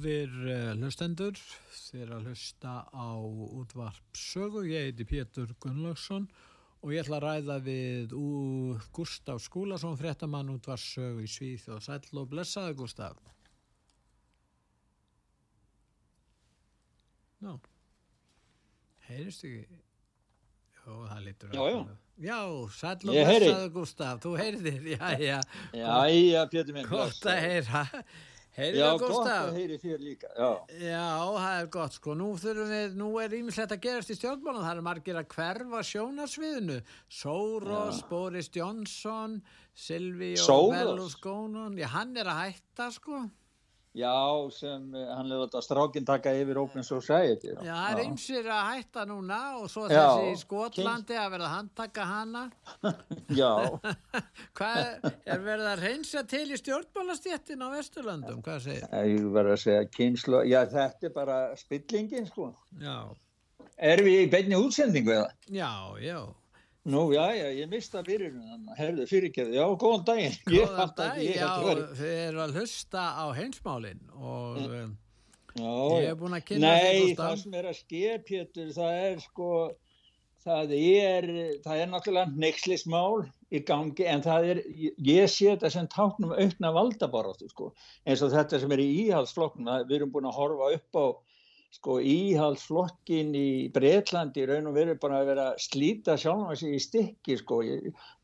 Góðir uh, hlustendur, þér að hlusta á útvarp sögu. Ég heiti Pétur Gunnlaugsson og ég ætla að ræða við Gustaf Skúlason, fréttamann útvarp sögu í Svíð og sæl og blessaði Gustaf. Ná, heyrist ekki? Jó, það lítur Já, já. Já, sæl og blessaði Gustaf, þú heyrðir, já, já. Já, já, Pétur minn. Gott að heyra. Heyrðu Já, gott að heyri þér líka. Já, Já, það er gott sko. Nú, við, nú er ímislegt að gerast í stjórnmálum. Það er margir að hverfa sjónarsviðinu. Soros, Boris Johnson, Silvíu Soros? Berlusconi. Já, hann er að hætta sko. Já, sem eh, hann hefur þetta strákinn taka yfir Open Society. Já, það er ymsir að hætta núna og svo Já, þessi í Skotlandi að verða að handtaka hana. Já, Hvað er verið að reynsa til í stjórnmálastjettin á Vesturlandum? Hvað segir? ég verður að segja kynslu. Já, þetta er bara spillingin, sko. Já, Erum við í beinni útsendingu eða? já, já. Nú, já, já, ég mista byrjunum. Herðu, fyrirgeðu. Já, góðan daginn. Góðan fatt dag, ekki, ég já, þið eru að hlusta á heimsmálin og um, Já, ég er búin að kynna Nei, það sem er að ske, Pétur, það er sko, það er, það er náttúrulega neykslismál í gangi, en það er, ég sé þetta sem táknum aukna valdabaráttu, sko, eins og þetta sem er í íhaldsflokknum, við erum búin að horfa upp á, sko, íhaldsflokkin í Breitlandi, raun og veru bara að vera að slíta sjálfum sig í stykki, sko,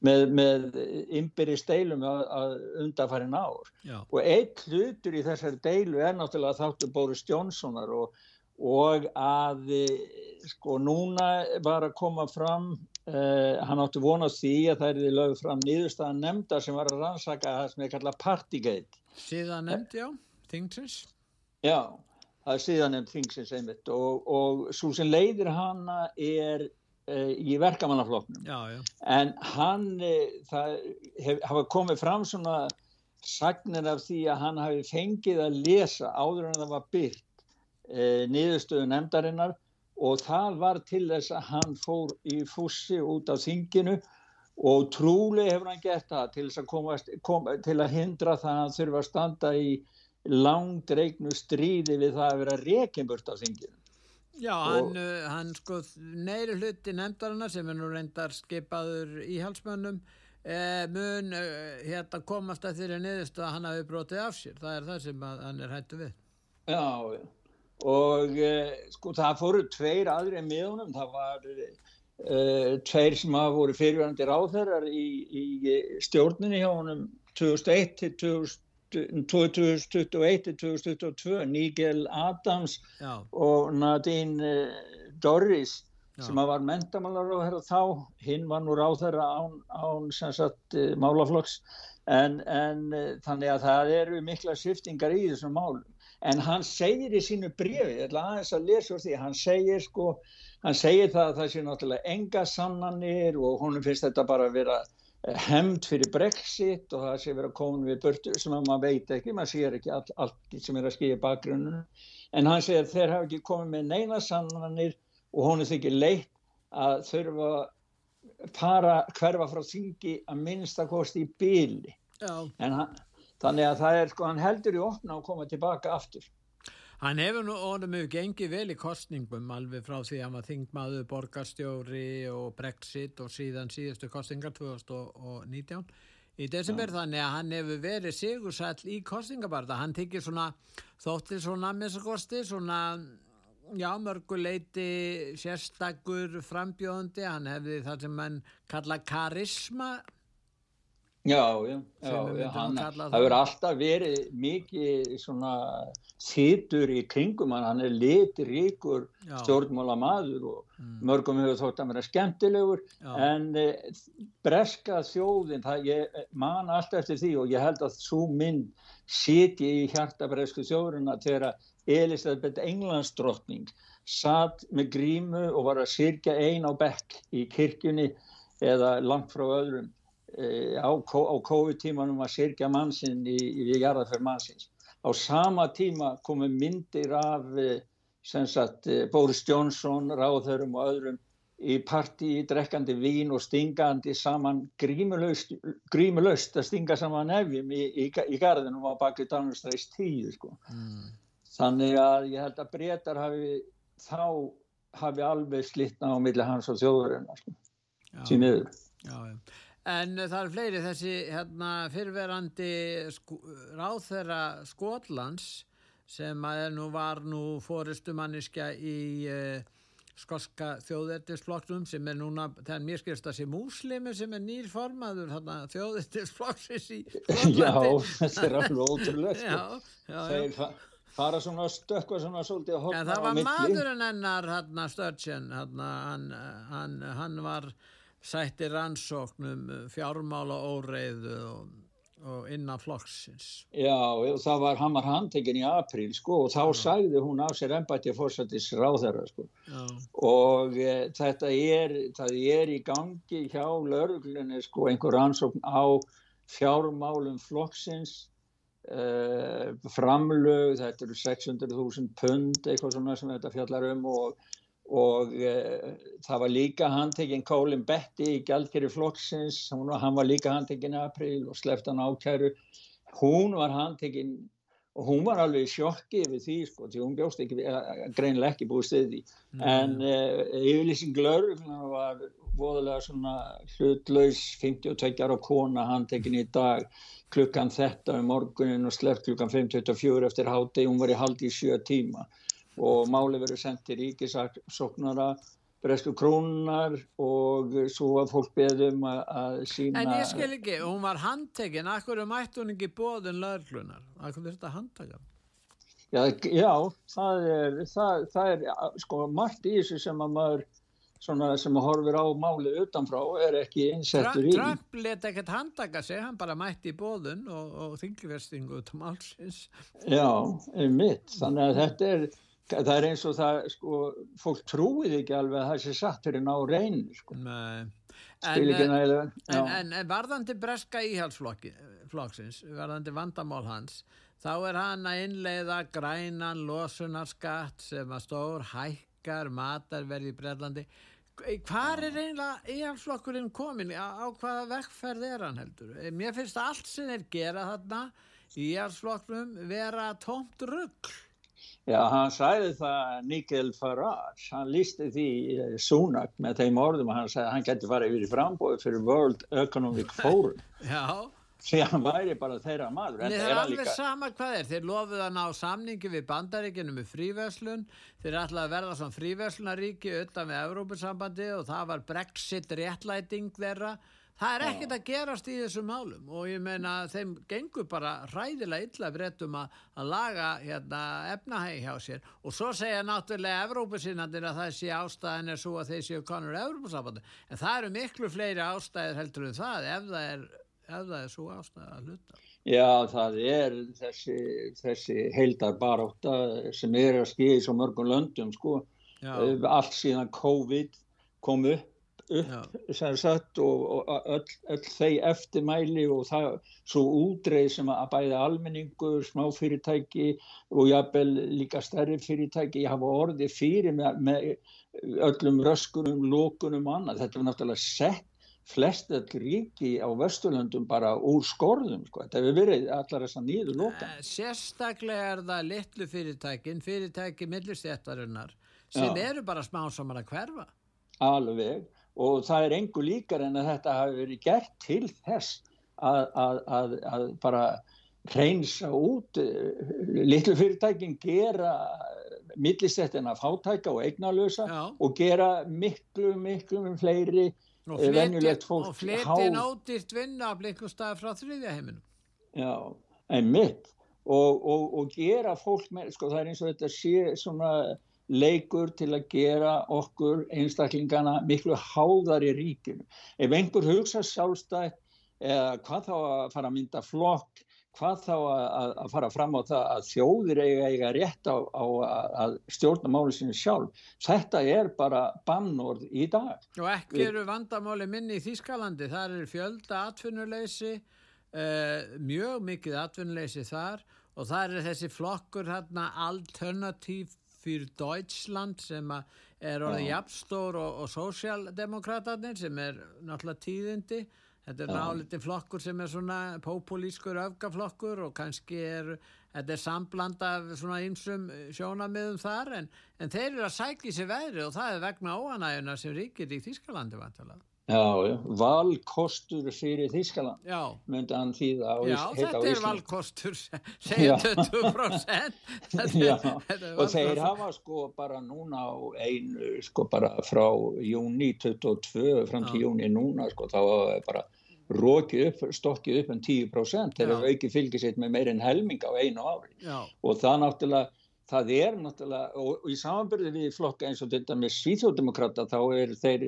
með, með ymbiri steilum að, að undarfærin ár. Já, Og einn hlutur í þessari deilu er náttúrulega þáttu Boris Johnsonar og, og að eh, sko núna var að koma fram, uh, hann átti vonast því að það er lögð fram nýðurstaðan nefnda sem var að rannsaka það sem er kallað Partygate. síðan nefndi, já, Thingsins. Já, það er síðan nefnd þingsins einmitt og, og svo sem leiðir hana er uh, í já, En hann, eh, það hef, hafa komið fram svona sagnir af því að hann hafi fengið að lesa áður en það var byrt e, niðurstöðu nefndarinnar og það var til þess að hann fór í fússi út af þinginu og trúlega hefur hann gert það til, þess að, komast, kom, til að hindra það að hann þurfa að standa í langdreignu stríði við það að vera rekinburt af þinginu. já, hann, uh, hann sko neiri hluti nefndarinnar sem er nú reyndar skipaður í halsmönnum eh, mun uh, hérna komast að þeirri niðurstu að hann hafi brotið af sér. Það er það sem að, hann er hættu við. Já, og uh, sko það fóru tveir aðri með honum, það var uh, tveir sem hafa voru fyrirvændi ráðherrar í, í stjórninni hjá honum 2001 til 2000 2021 til 2022, Nigel Adams Já, og Nadine uh, Dorris Já. sem var mentamálaráðherra þá, hinn var nú ráðherra án, án sem sagt uh, málaflokks. En, en uh, þannig að það eru mikla sviftingar í þessum málum. En hann segir í sínu brefi, ég ætla aðeins að lesa úr því, hann segir sko, hann segir það að það sé náttúrulega enga sannanir og honum finnst þetta bara að vera hemd fyrir Brexit og það sé vera komin við burtu sem að maður veit ekki, maður sér ekki allt, allt sem er að skilja bakgrunnum en hann segir þeir hafa ekki komið með neina sannanir og honum þykir leitt að þurfa fara hverfa frá þingi að minnsta kosti í byli hann, þannig að það er sko hann heldur í opna og koma tilbaka aftur Hann hefur nú mjög gengið vel í kostningum alveg frá því að hann var þingmaður, borgarstjóri og Brexit og síðan síðustu kostingar 2019 í desember ja. þannig að hann hefur verið sigursall í kostingabarta. Hann tekir svona þóttir svona minnstakosti svona já mörguleiti sérstakur frambjóðandi. Hann hefði það sem mann kalla karisma Já, já, já, hann, það verður alltaf verið mikið svona þýtur í kringum hann, hann er litiríkur stjórnmála maður og mm. mörgum hefur þótt að vera skemmtilegur já. en e, breska þjóðin, það ég man alltaf eftir því og ég held að svo minn siti í hjarta bresku þjóðurina þegar Elisabeth Englandsdrottning satt með grímu og var að sirkja ein á bekk í kirkjunni eða langt frá öðrum. Eh, á, á COVID-tímanum að sirkja mannsinn í, í jarðarferð mannsins. Á sama tíma komu myndir af eh, sagt, eh, Boris Johnson, ráðhörum og öðrum í partí, drekkandi vín og stingandi saman grímulaust, grímulaust að stinga saman nefjum í, í, í garðinum á baki Danastræs 10 sko. Mm. Þannig að ég held að breytar hafi þá hafi alveg slittna á milli hans og þjóðurinn sko. símiður. Já, já. En það er fleiri þessi hérna, fyrverandi sko, ráþæra Skotlands sem að nú var nú fóristumanniska í uh, skoska þjóðertisflokksum sem er núna, það er mér skilst að sé múslimi sem er nýrformaður þjóðertisflokksins í Skotlandi. Já, þetta er alveg ótrúlega. Sko. Já, já, já. Það er svona stökka svona svolítið að hoppa á milli. En það var maðurinn ennar, hérna, Sturgeon, hérna, hann, hann, hann var sætti rannsóknum eh, fjármála óreiðu og, og innan flokksins. Já, það var, hann var handtekinn í april sko og þá Já. sagði hún á sér ennbætti að fórsættis ráðherra sko Já. og e, þetta er, það er í gangi hjá lauruglunni sko einhver rannsókn á fjármálum flokksins e, framlög, þetta eru 600.000 pund eitthvað svona sem þetta fjallar um og og e, það var líka handtekinn Colin Betty í Gjaldgeri flokksins, hann var líka handtekinn í april og sleft hann ákæru. Hún var handtekinn og hún var alveg sjokki yfir því sko, því hún bjóst ekki, greinlega ekki búið stiði mm. en e, yfirlýsing Lörgna var voðalega svona hlutlaus 52 ára kona handtekinn í dag klukkan þetta um morgunin og sleft klukkan 5.24 eftir háti, hún var í haldi í sjö tíma og máli verið sendt til ríkisaktsóknara bresku krónar og svo var fólk beðum að sína En ég skil ekki, hún var handtekinn Akkur er mætt hún ekki bóðin laurlunar? Akkur er þetta handtaka? Já, já það er það, það er sko margt í þessu sem að maður svona sem að horfir á málið utanfrá er ekki einsettur í Trump leta ekkert handtaka sig, hann bara mætti í bóðun og, og þingverðstingu út á málsins Já, einmitt, þannig að þetta er það er eins og það sko, fólk trúið ekki alveg að það sé satt fyrir ná reynir sko. en, en, en, en varðandi breska íhalsflokksins varðandi vandamál hans þá er hann að innleiða grænan losunarskatt sem að stór hækkar matarverði í Breitlandi Hvar er eiginlega íhalsflokkurinn komin? Á, á hvaða vekkferð er hann heldur? Mér finnst allt sem er gerað þarna í íhalsflokknum vera tómt ruggl. Já, hann sæði það Nigel Farage, hann lísti því Sunak með þeim orðum og hann sæði að hann getur farið yfir í frambóðu fyrir World Economic Forum. Já. Því hann væri bara þeirra maður. Nei, það er alveg líka... sama hvað er. Þeir lofuð að ná samningi við bandaríkinu með fríverslun. Þeir ætlaði að verða svona fríverslunaríki auðvitað með Európusambandi og það var Brexit réttlæting þeirra Það er ekkert að gerast í þessum málum og ég meina þeim gengur bara ræðilega illa brettum að, að laga hérna, efnahægi hjá sér og svo segja náttúrulega Evrópusinnandir að það sé ástæðin er svo að þeir séu konur Evrópusafandi en það eru miklu fleiri ástæðir heldur en það ef það er, ef það er svo ástæði að hluta. Já það er þessi, þessi heildar baróta sem er að skýja í svo mörgum löndum sko Já. allt síðan COVID kom upp upp sagt, og, og öll, öll þeir eftirmæli og það svo útreið sem að bæði almenningur, smáfyrirtæki og jábel líka stærri fyrirtæki hafa orði fyrir með, með öllum röskunum, lókunum og annað. Þetta var náttúrulega sett flest öll ríki á Vesturlöndum bara úr skorðum sko. þetta hefur verið allar þess að nýður loka Eh, Sérstaklega er það litlu fyrirtækin, fyrirtæki millistjættarinnar sem Já. eru bara smá saman að hverfa. alveg og það er engu líkar en að þetta hafi verið gert til þess að, að, að, að bara reynsa út uh, litlu fyrirtækin gera millistettina fátæka og eignalösa Já. og gera miklu, miklu fleiri Og Eh, venjulegt fólk Og há- nótist vinna af einhver stað frá þriðja heiminum. Já, en mitt og, og, og gera fólk með, sko það er eins og þetta sé svona leikur til að gera okkur einstaklingana miklu háðar í ríkinu. Ef einhver hugsa sjálfstætt eða hvað þá að fara að mynda flokk, hvað þá að, að, fara fram á það að þjóðir eiga, eiga rétt á, á að, stjórna máli sinni sjálf. Þetta er bara bannorð í dag. Og ekki eru vandamáli minni í Þýskalandi, þar er fjölda atvinnuleysi, uh, mjög mikið atvinnuleysi þar og þar er þessi flokkur hérna Alternativ fyrir Deutschland sem er orðið jafnstór og, og sósjaldemokratarnir sem er náttúrulega tíðindi. Þetta er Já. náliti flokkur sem er svona populískur öfgaflokkur og kannski er, þetta er sambland af svona ýmsum sjónamiðum þar en, en þeir eru að sækja í sig veðri og það er vegna óanæguna sem ríkir í Þýskalandi vantalega. Já, já, valkostur fyrir Þískaland, Já, myndi hann þýða á, já Ís- heita á þetta er Íslandi. valkostur, segja Já. 20%. Þetta Já, þetta og þeir hafa sko bara núna á einu, sko bara frá júni 22 fram til Já. júni núna, sko þá bara rókið upp, stokkið upp um 10%, þeir Já. hafa aukið fylgið sitt með meir en helming á einu ári Já, og það náttúrulega, það er náttúrulega, og, og í samanbyrði við flokka eins og þetta með svíþjóðdemokrata þá er þeir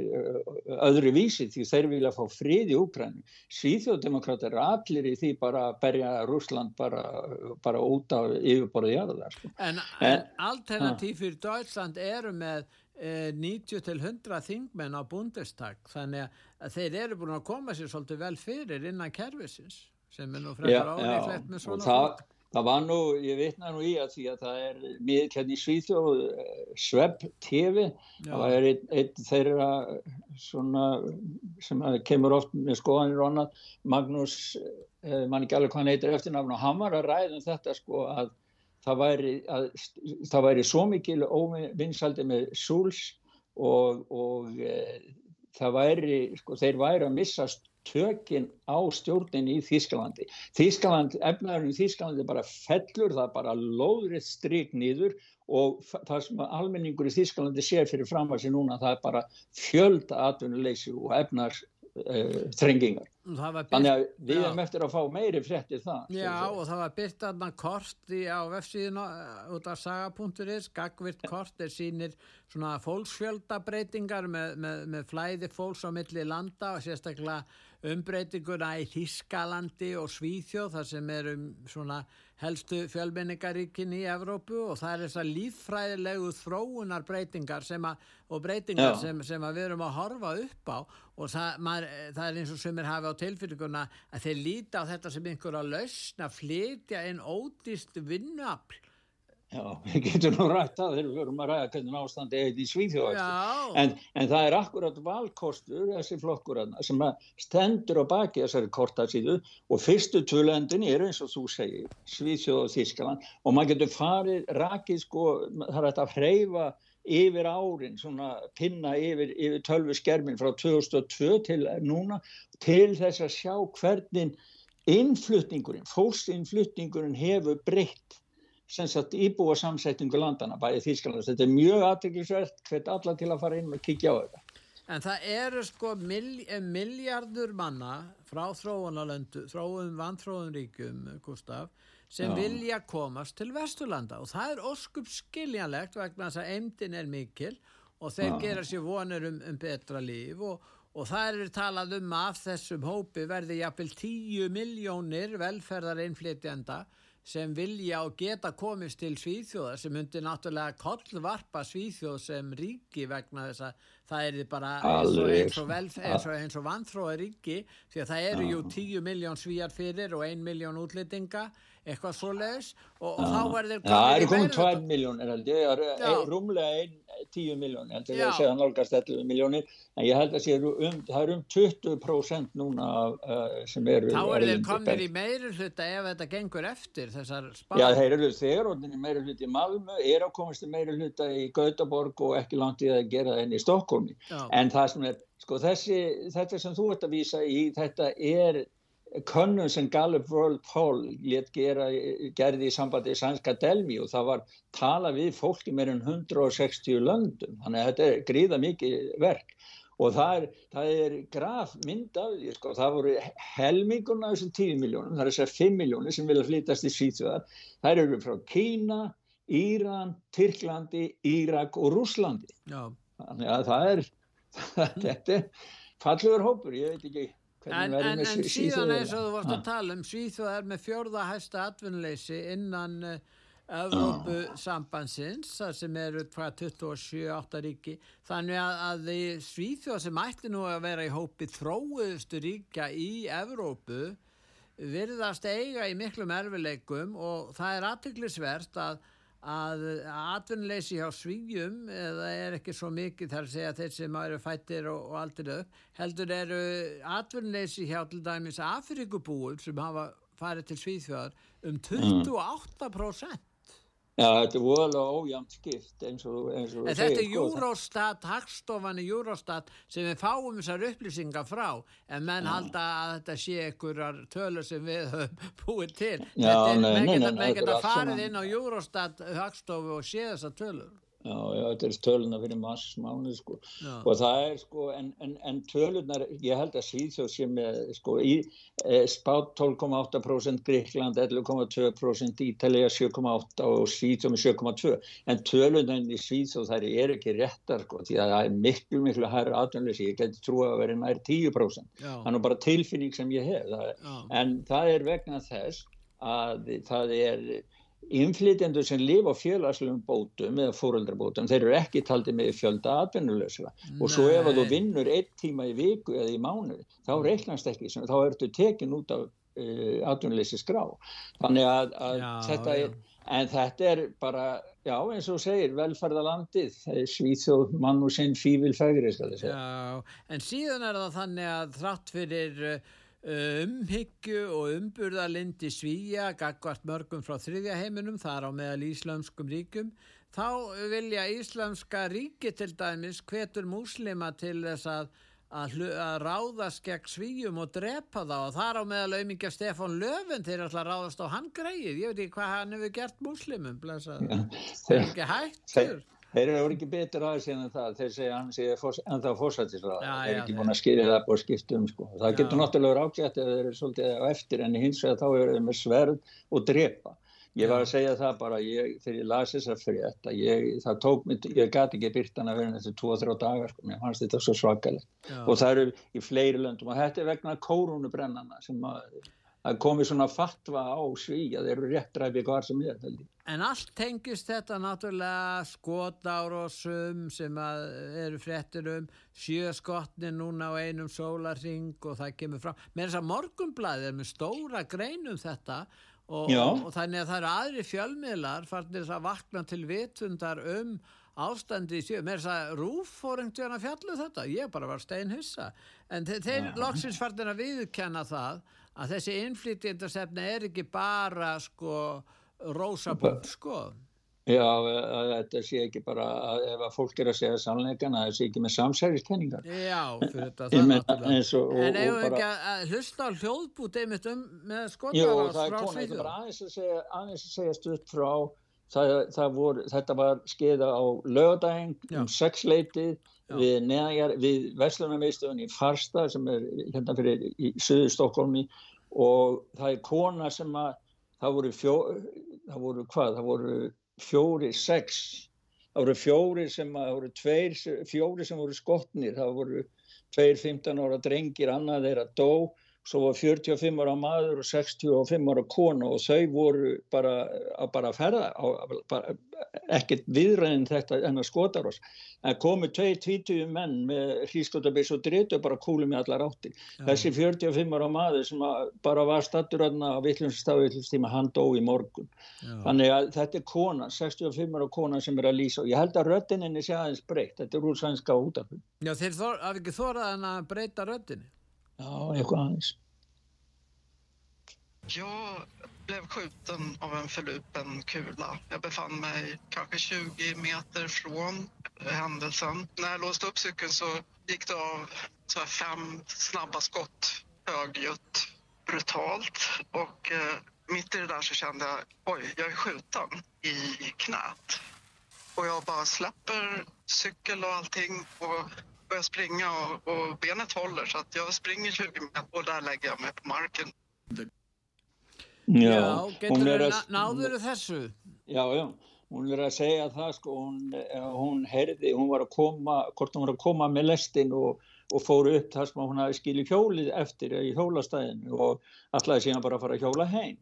öðru vísi því þeir vilja fá frið í Úkrænu. Svíþjóðdemokrata er allir í því bara að berja Rúsland bara, bara út af yfirborðið jarðar. Sko. en, En- en alternativ fyrir Deutschland eru með eh, 90 til 100 þingmenn á Bundestag þannig að þeir eru búin að koma sér svolítið vel fyrir innan kerfisins sem er nú frekar ólíklegt með og svona flokk. Það var nú, ég vitna nú í að því að það er miður hérna í Svíþjóð Svebb TV Já. það er einn ein þeirra svona sem kemur oft með skoðanir og annað Magnús, eh, mann ekki alveg hvað hann heitir eftirnafn og hann var að ræða um þetta sko að það væri, að, það væri svo mikil óvinnsaldi með Súls og, og e, það væri, sko, þeir væri að missa tökin á stjórnin í Þýskalandi. Þýskaland, efnaðurinn í Þýskalandi bara fellur, það bara lóðrið strík nýður og það sem almenningur í Þýskalandi sér fyrir fram að sér núna, það er bara fjölda atvinnuleysi og efnar uh, þrengingar. Það var Þannig byrt, að við erum eftir að fá meiri fréttir það. já, og það var byrt aðna kort í, á vefsíðinu út af saga.is, gagvirt kort er sínir svona fólksfjöldabreitingar með, með, með flæði fólks á milli landa og sérstaklega umbreytinguna í Þískalandi og Svíþjóð þar sem eru svona helstu fjölmenningaríkin í Evrópu og það er þessar líffræðilegu þróunar breytingar sem að, og breytingar sem, sem að við erum að horfa upp á og það, maður, það er eins og sem er hafi á tilfinninguna að þeir líta á þetta sem einhverja lausn að flytja inn ódýst vinnuafl Já, við getum nú rætt það þegar við verum að ræða hvernig ástandi er í Svíþjóð. En, en það er akkurat valkostur, þessi flokkur sem að stendur á baki þessari kortasíðu og fyrstu tvölendin er eins og þú segir, Svíþjóð og Þískaland og maður getur farið rakið sko, það er að hreyfa yfir árin, svona pinna yfir, yfir tölvu skermin frá 2002 til núna til þess að sjá hvernig innflutningurinn, fólksinnflutningurinn hefur breytt sagt íbúa samsetningu landana bæði Þýskaland. Þetta er mjög aðteklisvert hvert alla til að fara inn og kíkja á þetta. en það eru sko mil, miljardur manna frá þróunalöndu, þróun, vanþróun ríkjum, Gustaf, sem Já. vilja komast til Vesturlanda og það er óskup skiljanlegt vegna þess að eimdin er mikil og þeir Já. gera sér vonir um, um betra líf og, og það er talað um að af þessum hópi verði jafnvel 10 miljónir velferðar innflytjanda sem vilja og geta komist til Svíþjóða sem myndi náttúrulega kollvarpa Svíþjóð sem ríki vegna þess að það er bara eins og, og, vel, eins og, vanþróa ríki því að það eru jú 10 miljón svíjar fyrir og 1 miljón útlendinga eitthvað svoleiðis og, og þá verður Það eru meirihluta- 2 miljónir held ég, það eru Já. ein- rúmlega 10 miljónir, heldur ég að segja nálgast 11 miljónir, en ég held að sé um, það er um 20% núna uh, sem eru Þá er þeir komnir í meiri hluta ef þetta gengur eftir þessar spáð Já, þeir eru þegar og meiri hluta í Malmö er að komast í meiri hluta í Gautaborg og ekki langt í að gera það inn í Stokkólmi en það sem er, sko þessi þetta sem þú ert að vísa í, þetta er könnun sem Gallup World Poll létt gerði í sambandi í sænska Delmi og það var tala við fólki meir en 160 löndum. Þannig að þetta er gríða mikið verk. Og það er, það er graf mynd af því sko, það voru helmingurna af þessum 10 miljónum, það er þessar 5 miljónir sem vilja flytast í Svíþjóðar, það eru frá Kína, Íran, Tyrklandi, Írak og Rúslandi Já. þannig að það er þetta er fallegur hópur, ég veit ekki En, en, en síðan eins og þú varst að tala um Svíþjóð er með fjörða hæsta atvinnleysi innan eh, Evrópusambansins þar sem eru 27-8 ríki. Þannig að, að Svíþjóð sem ætti nú að vera í hópi þróuðustu ríkja í Evrópu virðast eiga í miklum erfileikum og það er aðtiklisvert að að atvinnleysi hjá svíjum eða er ekki svo mikið þar að segja þeir sem eru fættir og, og aldrei upp heldur eru atvinnleysi hjá til dæmis Afrikubúum sem hafa farið til Svíþjóðar um 28% Já, þetta er voðalega ójæmt skipt eins og, eins og en þetta er Eurostat, hagstofan í Eurostat sem við fáum þessar upplýsingar frá en menn ja. halda að þetta sé einhverjar tölur sem við höfum búið til Já, þetta er, menn geta farið inn á Eurostat hagstofu og sé þessar tölur Já, já, þetta er töluna fyrir mars mánu sko. Já. og það er sko en, en, en tölunar, ég held að Svíðsjóð sé með sko í e, spátt 12,8% Gríkland 11,2% Ítalija 7,8% og Svíðsjóð með 7,2% en tölunar í Svíðsjóð þær er ekki réttar sko því að það er miklu miklu hærra aðtunleysi, ég geti trúið að vera nær 10% þannig bara tilfinning sem ég hef. Það, en það er vegna þess að það er Innflytjendur sem lifa á félagslegum bótum eða fóröldrabótum, þeir eru ekki taldið með fjölda atvinnulösa og svo ef þú vinnur einn tíma í viku eða í mánu, þá reiknast ekki, þá ertu tekin út af uh, atvinnuleysi skrá. Þannig að, að já, þetta er, já. en þetta er bara, já eins og segir, velferðalandið, svíþjóð mann og sinn fívilfægri, skal ég segja. Já, en síðan er það þannig að þrátt fyrir uh, umhyggju og umburðalindi svíja gagvart mörgum frá þriðja heiminum þar á meðal íslamskum ríkum þá vilja íslamska ríki til dæmis hvetur múslima til þess að, að, að ráðast gegn svíjum og drepa þá. Og þar á meðal auðmingja Stefan Löfven ætla að ráðast á hann greið ég veit ekki hvað hann hefur gert múslimum það er ekki hættur Þeir eru ekki betur aðeins en það, þeir segja hann sé en það fórsættisraða, þeir eru ekki búin að skilja það búin að skipta um sko. Það getur já. náttúrulega ágætt ef þeir eru svolítið á eftir en hins vegar þá eru þeir með sverð og drepa. Ég var að segja það bara ég, þegar ég lasi þessar frétt að ég, það tók mig, ég gati ekki byrtan að vera þessi 2-3 dagar sko, mér fannst þetta svo svakalegt. Og það eru í fleiri löndum og þetta er vegna kórúnubrennana sem að að komi svona fatva á sví að þeir eru réttræfi hvar sem er En allt tengist þetta náttúrulega skotárosum sem eru fréttir um. Sjöskotni núna á einum sólaring og það kemur fram. Með þess að morgumblæðir með stóra greinum þetta og, og þannig að það eru aðri fjölmiðlar farnir að vakna til vitundar um ástandi í sjö, þess að Rúf fór einhvern veginn að fjallu um þetta, ég bara var steinhissa. En þeir loksins farnir að viðkenna það að þessi innflytjandastefna er ekki bara sko rósabútt sko. Já, þetta sé ekki bara að ef að fólk er að segja sannleikana það sé ekki með samsæriskenningar. Já, fyrir þetta það náttúrulega. En ef ekki að hlusta á hljóðbút einmitt um með skotar frá Svíðu aðeins að segja, segja stutt frá. Það, það vor, þetta var skeiða á lögadaginn um sexleitið við, við Vestlunarmeistöðun í Farsta sem er hérna fyrir í söðu Stokkólmi og það er kona sem að það voru, fjó, það voru hvað, það voru fjóri, sex það voru fjóri sem að, það voru tveir, fjóri sem voru skotnir, það voru tveir 15 ára drengir, annað þeirra dó svo var 45 ára maður og 65 ára kona og þau voru bara að bara ferða ekkert viðræðin þetta en að skota oss en komu tvei tvítuðu menn með hrískotabis og dritu bara kúlu með allar átti Já. þessi 45 ára maður sem bara var stattur á vittlumstáðvillistíma hann dó í morgun. Já. þannig að þetta er kona 65 ára kona sem er að lýsa. Og ég held að röttininni sé aðeins breytt. Þetta er úr sænska útafn Já þeir hafi ekki þóraðan að breyta röttinni Ja, jag chans. Jag blev skjuten av en förlupen kula. Jag befann mig kanske 20 meter från händelsen. När jag låste upp cykeln så gick det av så fem snabba skott högljutt, brutalt. Och eh, mitt i det där så kände jag, oj, jag är skjuten i knät. Och jag bara släpper cykel och allting och börjar springa och, och benet håller så att jag springer 20 meter och där lägger jag mig på marken. Já, getur þú náður þessu? Já, já, hún er að segja það sko, hún, eh, hún herði, hún var að koma, hvort hún var að koma með lestin og, og fóru upp þar sem hún hafi skilið hjólið eftir í hjólastæðinu og alltaf síðan bara að fara að hjóla heim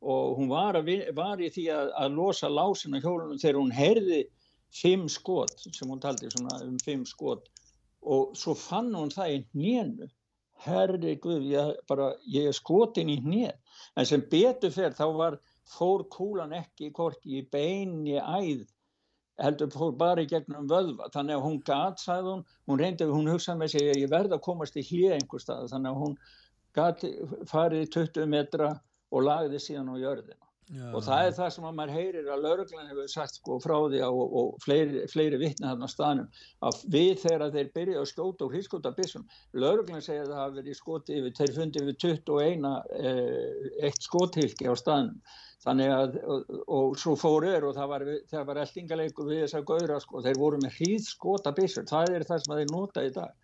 og hún var, að, var í því að, að losa lásin á hjólunum þegar hún herði fimm skot, sem hún taldi svona um fimm skot og svo fann hún það í hnénu. Herri guð, ég, bara, ég er skotin í hnér en sem betur fer þá var fór kúlan ekki í beini æð heldur fór bara í gegnum vöðva. Þannig að hún gat, sagði hún hún reyndi, hún hugsaði með sig að ég verði að komast í hlið einhver stað, þannig að hún gati farið 20 metra og lagði síðan á jörðina Já, og það er það sem að maður heyrir að lauruglan hefur sagt sko frá því og, og fleiri, fleiri vittni þarna staðnum að við þegar þeir byrja að skjóta og hrískóta bissum, lauruglan segja að það hafi verið skoti yfir, þeir fundi við 21 eh, eitt skothylki á staðnum. Þannig að og, og svo fóruður og það var, var eldingaleiku við þess að gauðra sko, þeir voru með hríðskota bissur, það er það sem þeir nota í dag.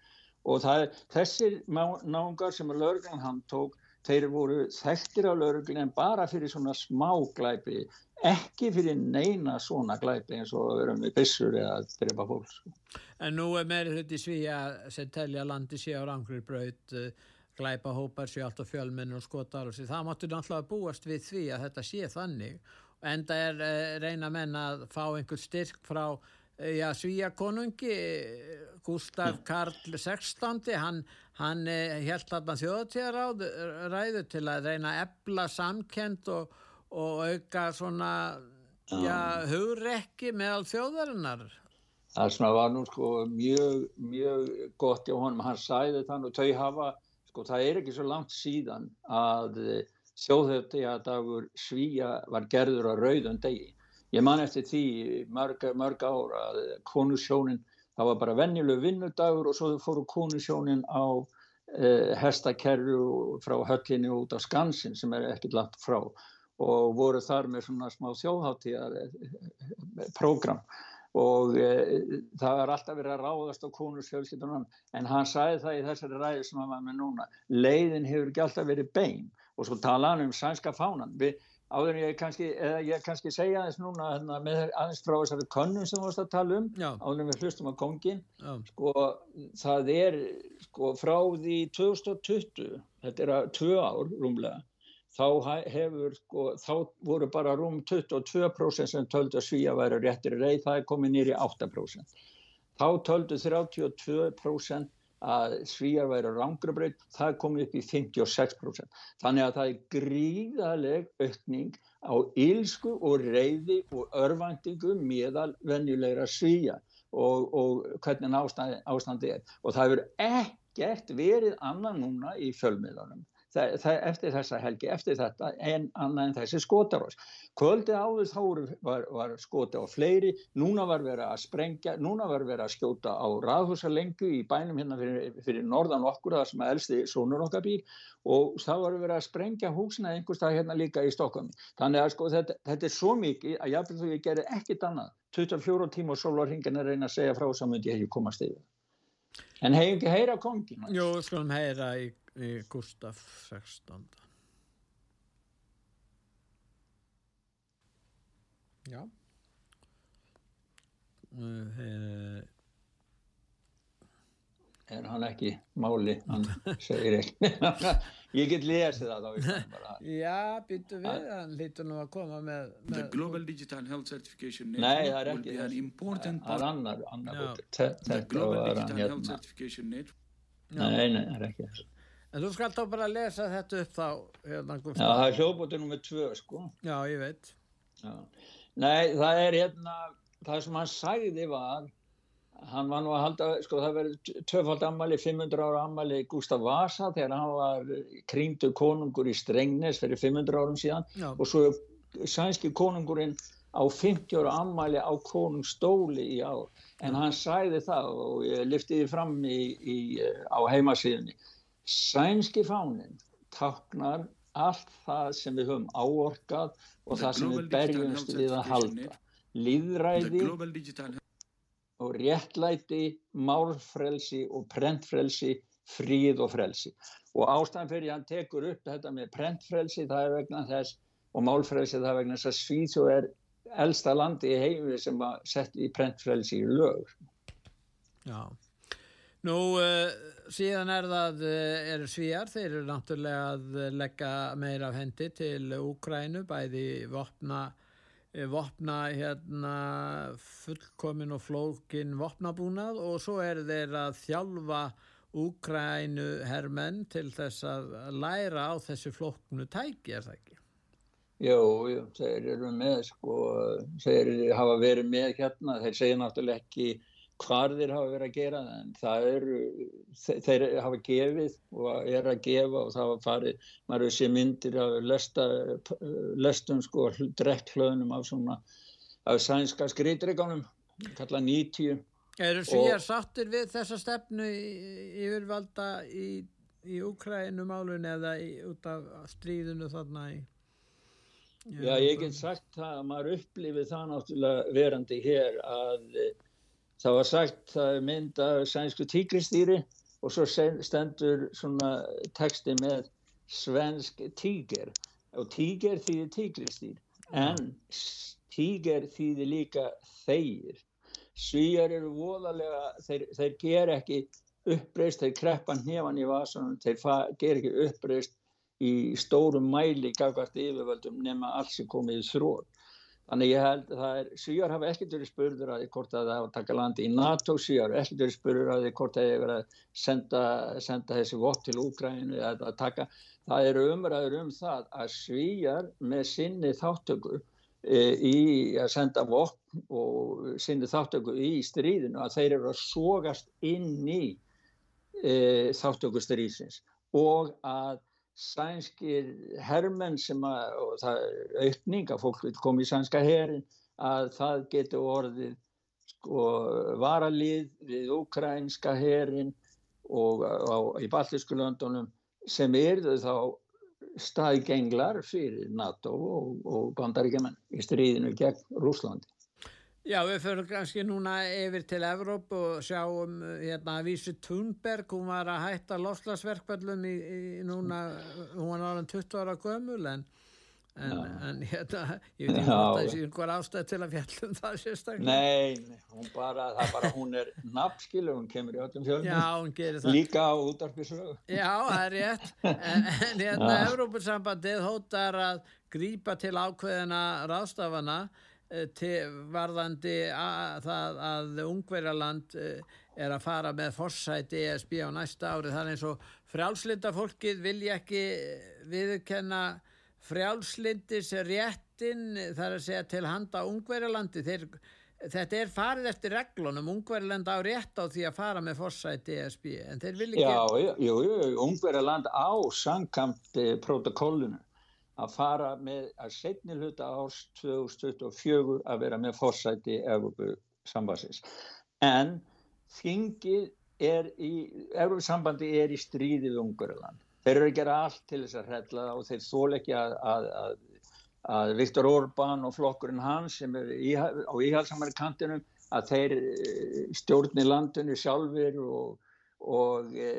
Og það, þessir náungar sem að lauruglan hann tók þeir voru þekktir á lauruglun en bara fyrir svona smá glæpi ekki fyrir neina svona glæpi eins og að vera með byssur eða að drepa fólk sko. En nú er meiri hluti svíja sem telja landi sé á rangri braut eh, glæpa hópar sé allt á fjölminn og skotar og sér, það máttu náttúrulega búast við því að þetta sé þannig en það er eh, reyna menn að fá einhver styrk frá já, svíja konungi Gustaf Karl 16. hann hann held þarna þjóðtíðaræðu til að reyna að ebla samkend og, og auka svona ja, hugrekki meðal þjóðarinnar. Það svona var nú sko mjög, mjög gott hjá honum, hann sæði þann og þau hafa, sko það er ekki svo langt síðan að þjóðhjöftíðadagur svíja var gerður á rauðun degi ég man eftir því mörg, mörg ára að konusjónin það var bara venjulegu vinnudagur og svo fóru konusjónin á eh, hestakerru frá höllinni út á Skansin sem er ekkert langt frá og voru þar með svona smá þjóðháttíðar eh, program og eh, það var alltaf verið að ráðast á konusfjölskyldunum en hann sæði það í þessari ræði sem hann var með núna leiðin hefur ekki alltaf verið bein. Og svo tala hann um sænska fánan við áður en ég kannski, eða ég kannski segja aðeins núna hérna, með aðeins frá þessari könnum sem við varst að tala um, Já. áður en við hlustum á kongin, Já. sko það er, sko frá því 2020, þetta er að tvö ár rúmlega, þá hefur, sko, þá voru bara rúm 22% sem töldu að svíja væri réttir reið, það er komið nýri 8%. Þá töldu 32% að svíjar væri rángrabreyt, það kom upp í 56%. Þannig að það er gríðaleg aukning á ílsku og reyði og örvæntingu meðal venjulegra svíja og, og hvernig ástandi, ástandi er. Og það hefur ekkert verið annan núna í fjölmiðlanum það, það, eftir þessa helgi, eftir þetta en annað en þessi skotarós. Kvöldi áður þá var, var skoti á fleiri, núna var verið að sprengja, núna var verið að skjóta á raðhúsalengu í bænum hérna fyrir, fyrir norðan okkur, það sem að elsti sónur okkar býr og það var verið að sprengja húsina einhverstað hérna líka í Stokkami. Þannig að sko þetta, þetta er svo mikið að jáfnveg þú ég gerir ekkit annað, 24 tíma og sólvarhingin er reyna að segja frá samundi ég hef komast yfir. En hefur ekki heyra kongin? Jú, skulum heyra í Gustaf 16. Já. Uh, er hann ekki máli, hann segir ekki. Ég get lesið það þá. Já, býtu við, hann lítur nú að koma með... með The Global Digital Health Certification Nei, Network það er will ekki be an þessi. important Það er part. annar, annar. The Global Digital Health hérna. Certification Network. Nei, nei, það er ekki þessi. En þú skal þá bara lesa þetta upp þá, hérna, Já, það er hljóðbótið nummið tvö, sko. Já, ég veit. Já. Nei, það er hérna, það sem hann sagði var, hann var nú að halda, sko það verið tvöfald ammali, 500 ára ammali Gustaf Vasa þegar hann var krýndu konungur í Strengnes fyrir 500 árum síðan Já. og svo sænski konungurinn á 50 ára ammali á konungstóli í ár. En hann sagði það og ég lyfti því fram í, í, á heimasíðunni. Sænski fánin táknar allt það sem við höfum áorkað og The það sem við berjumst við að halda. The Líðræði og réttlæti, málfrelsi og prentfrelsi, fríð og frelsi. Og ástæðan fyrir hann tekur upp þetta með prentfrelsi það er vegna þess og málfrelsi það er vegna þess að Svíþjóð er elsta landi í heimi sem að setja í prentfrelsi í lög. Já. Nú, uh, síðan er það, uh, eru svíjar, þeir eru náttúrulega að leggja meira af hendi til Úkrænu, bæði vopna, eh, vopna hérna fullkomin og flókin vopnabúnað og svo eru þeir að þjálfa Úkrænu hermenn til þess að læra á þessu flóknu tæki, er það ekki? Jú, jú, þeir eru með, sko, þeir hafa verið með hérna, þeir segja náttúrulega ekki hvar þeir hafa verið að gera en það eru, þeir, hafa gefið og er að gefa og það hafa farið, maður sé myndir af lesta, lestum, sko, drekklöðunum af svona, af sænska skritrikanum, kalla 90. Eru svíjar sáttir við þessa stefnu yfirvalda í, í Úkrænu málun eða í, út af stríðinu þarna í Já, ég get sagt það að maður upplifið það náttúrulega verandi hér að það var sagt það er mynd af sænsku tígristýri og svo stendur svona texti með svensk tíger og tíger þýðir tígristýr en tíger þýðir líka þeir. Svíjar eru voðalega, þeir, þeir ger ekki uppreist, þeir kreppa hnefan í vasanum, þeir fa- ger ekki uppreist í stórum mæli gagvart yfirvöldum nema allt sem komið í þrótt. Þannig ég held að það er, Svíjar hafa ekkert verið spurður að því hvort að það hafa taka landi í NATO, Svíjar hafa ekkert verið spurður að því hvort að það hefur verið að senda, senda þessi vott til Úgrænu eða að taka, það eru umræður um það að Svíjar með sinni þáttöku e, í að senda vopn og sinni þáttöku í stríðinu að þeir eru að sogast inn í e, þáttöku stríðsins og að sænskir hermenn sem að, og það er aukning að fólk vil koma í sænska herin, að það getur orðið sko varalið við ukrainska herin og á, í baltísku löndunum sem eru þá staðgenglar fyrir NATO og, og bandaríkjaman í stríðinu gegn Rúslandi. Já, við förum kannski núna yfir til Evróp og sjáum hérna að vísu Thunberg, hún var að hætta lofslagsverkvallum í, í núna, hún var náðan 20 ára gömul en, en, en hérna, ég veit ekki hvort það sé einhver ástæð til að fjallum það sérstaklega. Nei, nei, hún bara, það er bara, hún er nafnskilu, hún kemur í öllum fjölum. Já, hún gerir það. Líka á útarpisögu. Já, það er rétt. En, en hérna. Evrópussambandið hótar að grípa til ákveðina ráðstafana varðandi að, það að Ungverjaland eh, er að fara með forsæti ESB á næsta ári. Það er eins og frjálslinda fólkið vilja ekki viðkenna frjálslindis réttin þar að segja til handa Ungverjalandi. Þeir, þetta er farið eftir reglunum. Ungverjaland á rétt á því að fara með forsæti ESB en þeir vilja ekki... Ungverjaland á samkamt eh, protokollinu að fara með að setni hluta árs 2024 að vera með fórsæti Evropu sambansins. En þingið er í, Evropu sambandi er í stríðið Ungverjaland. Þeir eru að gera allt til þess að hrella og þeir þól ekki að, að, að, að Viktor Orbán og flokkurinn hans sem er í, á íhalsamari kantinum að þeir eh, stjórni landinu sjálfur og og e,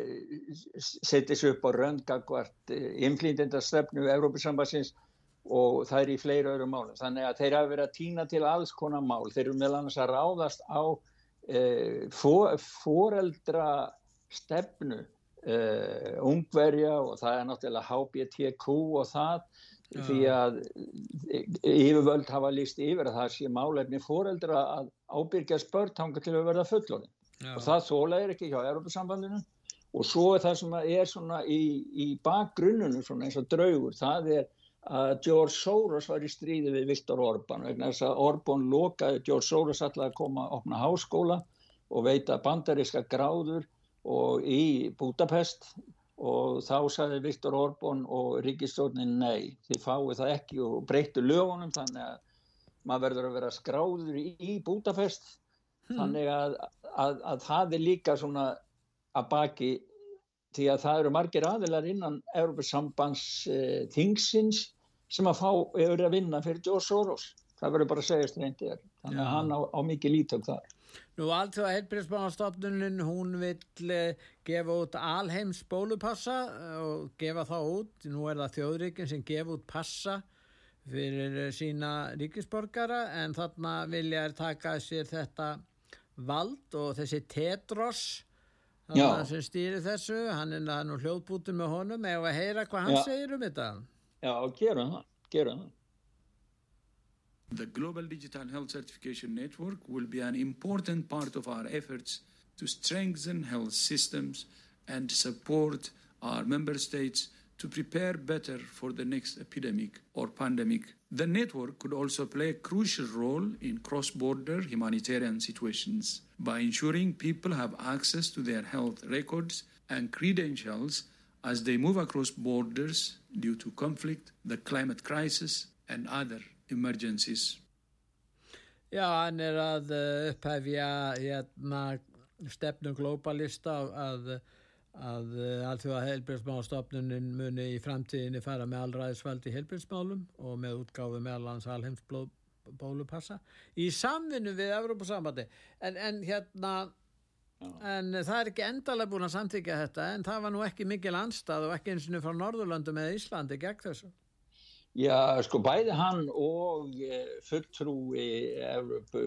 setja sér upp á röndgagvart e, inflýndendastefnu Evrópusambassins og það er í fleiri öðrum málum. Þannig að þeir hafa verið að týna til alls konar mál. Þeir eru meðal annars að ráðast á e, foreldra stefnu uh, ungverja og það er náttúrulega HBTQ og það Já. því að yfirvöld hafa líst yfir að það sé málefni fóreldra að ábyrgja spörn tanga til að verða fullorinn Já. og það þólaðir ekki hjá Europasambandinu og svo er það sem er svona í, í bakgrunnunu svona eins og draugur, það er að George Soros var í stríði við Viktor Orbán vegna þess að Orbán lokaði George Soros alltaf að koma að opna háskóla og veita bandaríska gráður og í Budapest. Og þá sagði Viktor Orbán og ríkistjórnin nei, þið fáið það ekki. Og breyttu lögunum þannig að maður verður að vera skráður í, í Budapest þannig að, að, að það er líka svona að baki því að það eru margir aðilar innan Európa-sambands uh, þingsins sem að fá yfir að vinna fyrir George Soros. Það verður bara að segja streyndið. Þannig að hann á, á mikið lítök þar. Nú alltaf heilbríðsmannastofnunin hún vill eh, gefa út alheims bólupassa eh, og gefa það út, nú er það þjóðríkin sem gefa út passa fyrir eh, sína ríkisborgara en þarna vilja er taka sér þetta vald og þessi Tedros sem stýri þessu, hann er nú hljóðbútur með honum eða að heyra hvað hann Já. segir um þetta Já, gerum það, gerum það. The Global Digital Health Certification Network will be an important part of our efforts to strengthen health systems and support our member states to prepare better for the next epidemic or pandemic. The network could also play a crucial role in cross border humanitarian situations by ensuring people have access to their health records and credentials as they move across borders due to conflict, the climate crisis, and other emergencies. Já, hann er að eh, upphefja hérna, stefnu globalista að, að allþjóða heilbjörnsmálstofnunin muni í framtíðinni fara með allræðisvaldi heilbjörnsmálum og með útgáfu meðal hans alheimsbólupassa í samvinnu við Evrópusambandi. En, en hérna, en það er ekki endalega búin að samþykja þetta en það var nú ekki mikil anstað og ekki eins og frá Norðurlöndum eða Íslandi gegn þessu. Já, sko bæði hann og eh, fulltrúi Evrópu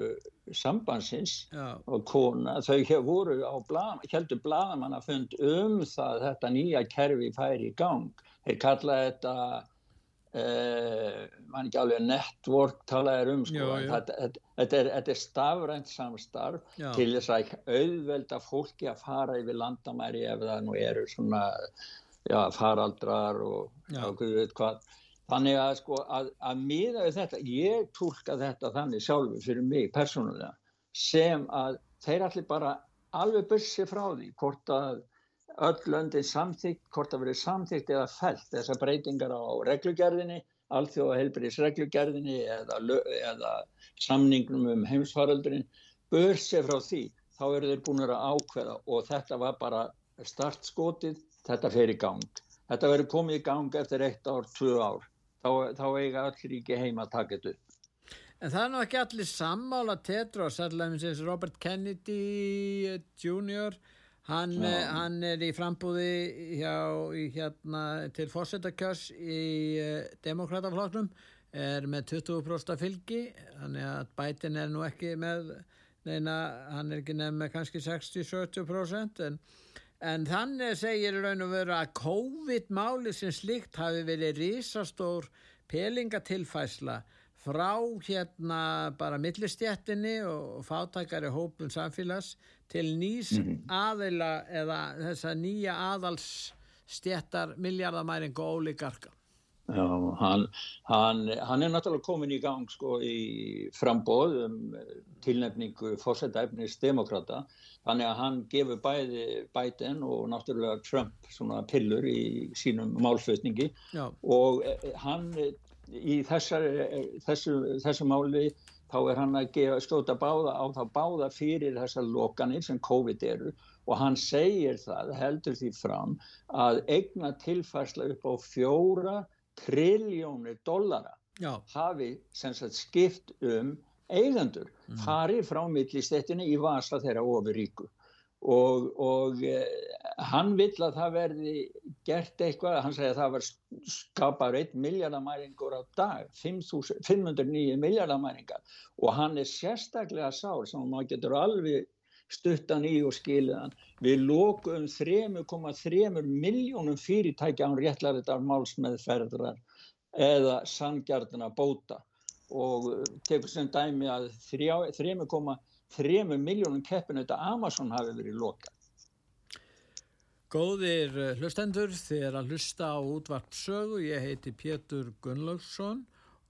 sambandsins Já, og kona, þau hef voru á blað, heldur blaðamannafund um það þetta nýja kerfi færi í gang. Þeir kalla þetta uh, mann ekki alveg network talaðir um sko. Jú. Þetta, þetta, þetta, er, þetta er stafrænt samstarf Já. til þess að auðvelda fólki að fara yfir landamæri ef það nú eru svona já, faraldrar og Já. já, guð veit hvað. Þannig að sko að, að miða við þetta, ég tólka þetta þannig sjálfur fyrir mig persónulega sem að þeir allir bara alveg bussi frá því hvort að öll löndin samþygt, hvort að verið samþygt eða felt þessar breytingar á reglugerðinni, alþjóða heilbriðis reglugerðinni eða, eða samningnum um heimsfaraldurinn, bussi frá því, þá eru þeir búin að ákveða og þetta var bara startskotið, þetta fer í gang. Þetta verður komið í gang eftir eitt ár, tvö ár. Þá, þá eiga öll ríki heima að taka þetta upp. En það er nú ekki allir sammála Tedros, allaveg eins og Robert Kennedy eh, Jr. Hann, eh, hann er í frambúði hjá, í, hérna, til fórsetakjörs í uh, demokratafloknum, er með 20% fylgi, þannig að bætin er nú ekki með, neina, hann er ekki nefn með kannski 60-70% en En þannig segir raun og veru að COVID-máli sem slikt hafi verið risastór pelingatilfæsla frá hérna bara millistjættinni og fátækari hópum samfélags til nýs aðila eða þessa nýja aðalsstjættar miljardamæring og ólíkarka. Já, hann, hann, hann er náttúrulega komin í gang sko í frambóð um tilnefningu fórsetæfnis demokrata þannig að hann gefur bæði Biden og náttúrulega Trump svona pillur í sínum málflutningi. Já, og eh, hann eh, í þessar, þessu, þessu máli þá er hann að gefa, skjóta báða á það báða fyrir þessar lokanir sem COVID eru. Og hann segir það, heldur því fram að eigna tilfærsla upp á fjóra triljónir dollara já, hafi sem sagt skipt um eigendur, farið frá millistettinni í vasa þeirra ofuríku og, og eh, hann vill að það verði gert eitthvað, hann segi að það var skapar 1 miljardamæringur á dag 5.000 509 miljardamæringar og hann er sérstaklega sár sem maður getur alveg stuttan í og skilaðan. Við lókum 3,3 miljónum fyrirtækja án réttlæriðar málsmeðferðrar eða sangjarnina bóta og tekur sem dæmi að 3,3 miljónum keppinu þetta Amazon hafi verið lokað. Góðir hlustendur, þið er að hlusta á útvart sögu, ég heiti Pétur Gunnlaugsson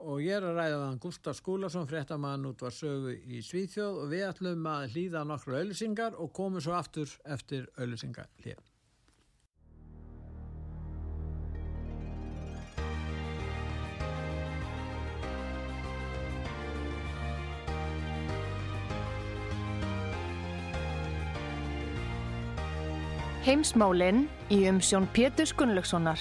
og ég er að ræða þann Gustaf Skúlason, fréttamann útvart sögu í Svíþjóð og við ætlum að hlýða nokkru auðlisingar og komum svo aftur eftir auðlisingar hér. Heimsmálinn í umsjón Pétur Gunnlaugssonar.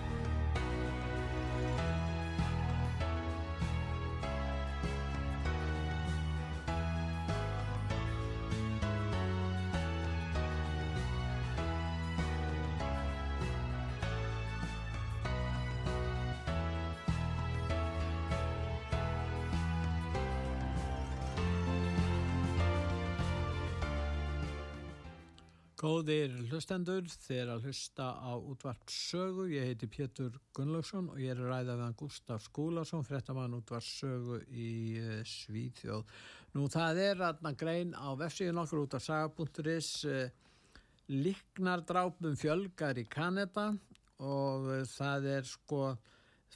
Góðir hlustendur, er að hlusta á útvart sögu. Ég heiti Pétur Gunnlaugsson og ég er að ræða við hann Gustaf Skúlason, frettamann útvart sögu í uh, Svíþjóð. Nú það er aðna grein á vefsíðun okkur út af saga.is uh, Liknardrápum fjölgar í Kanada og uh, það er sko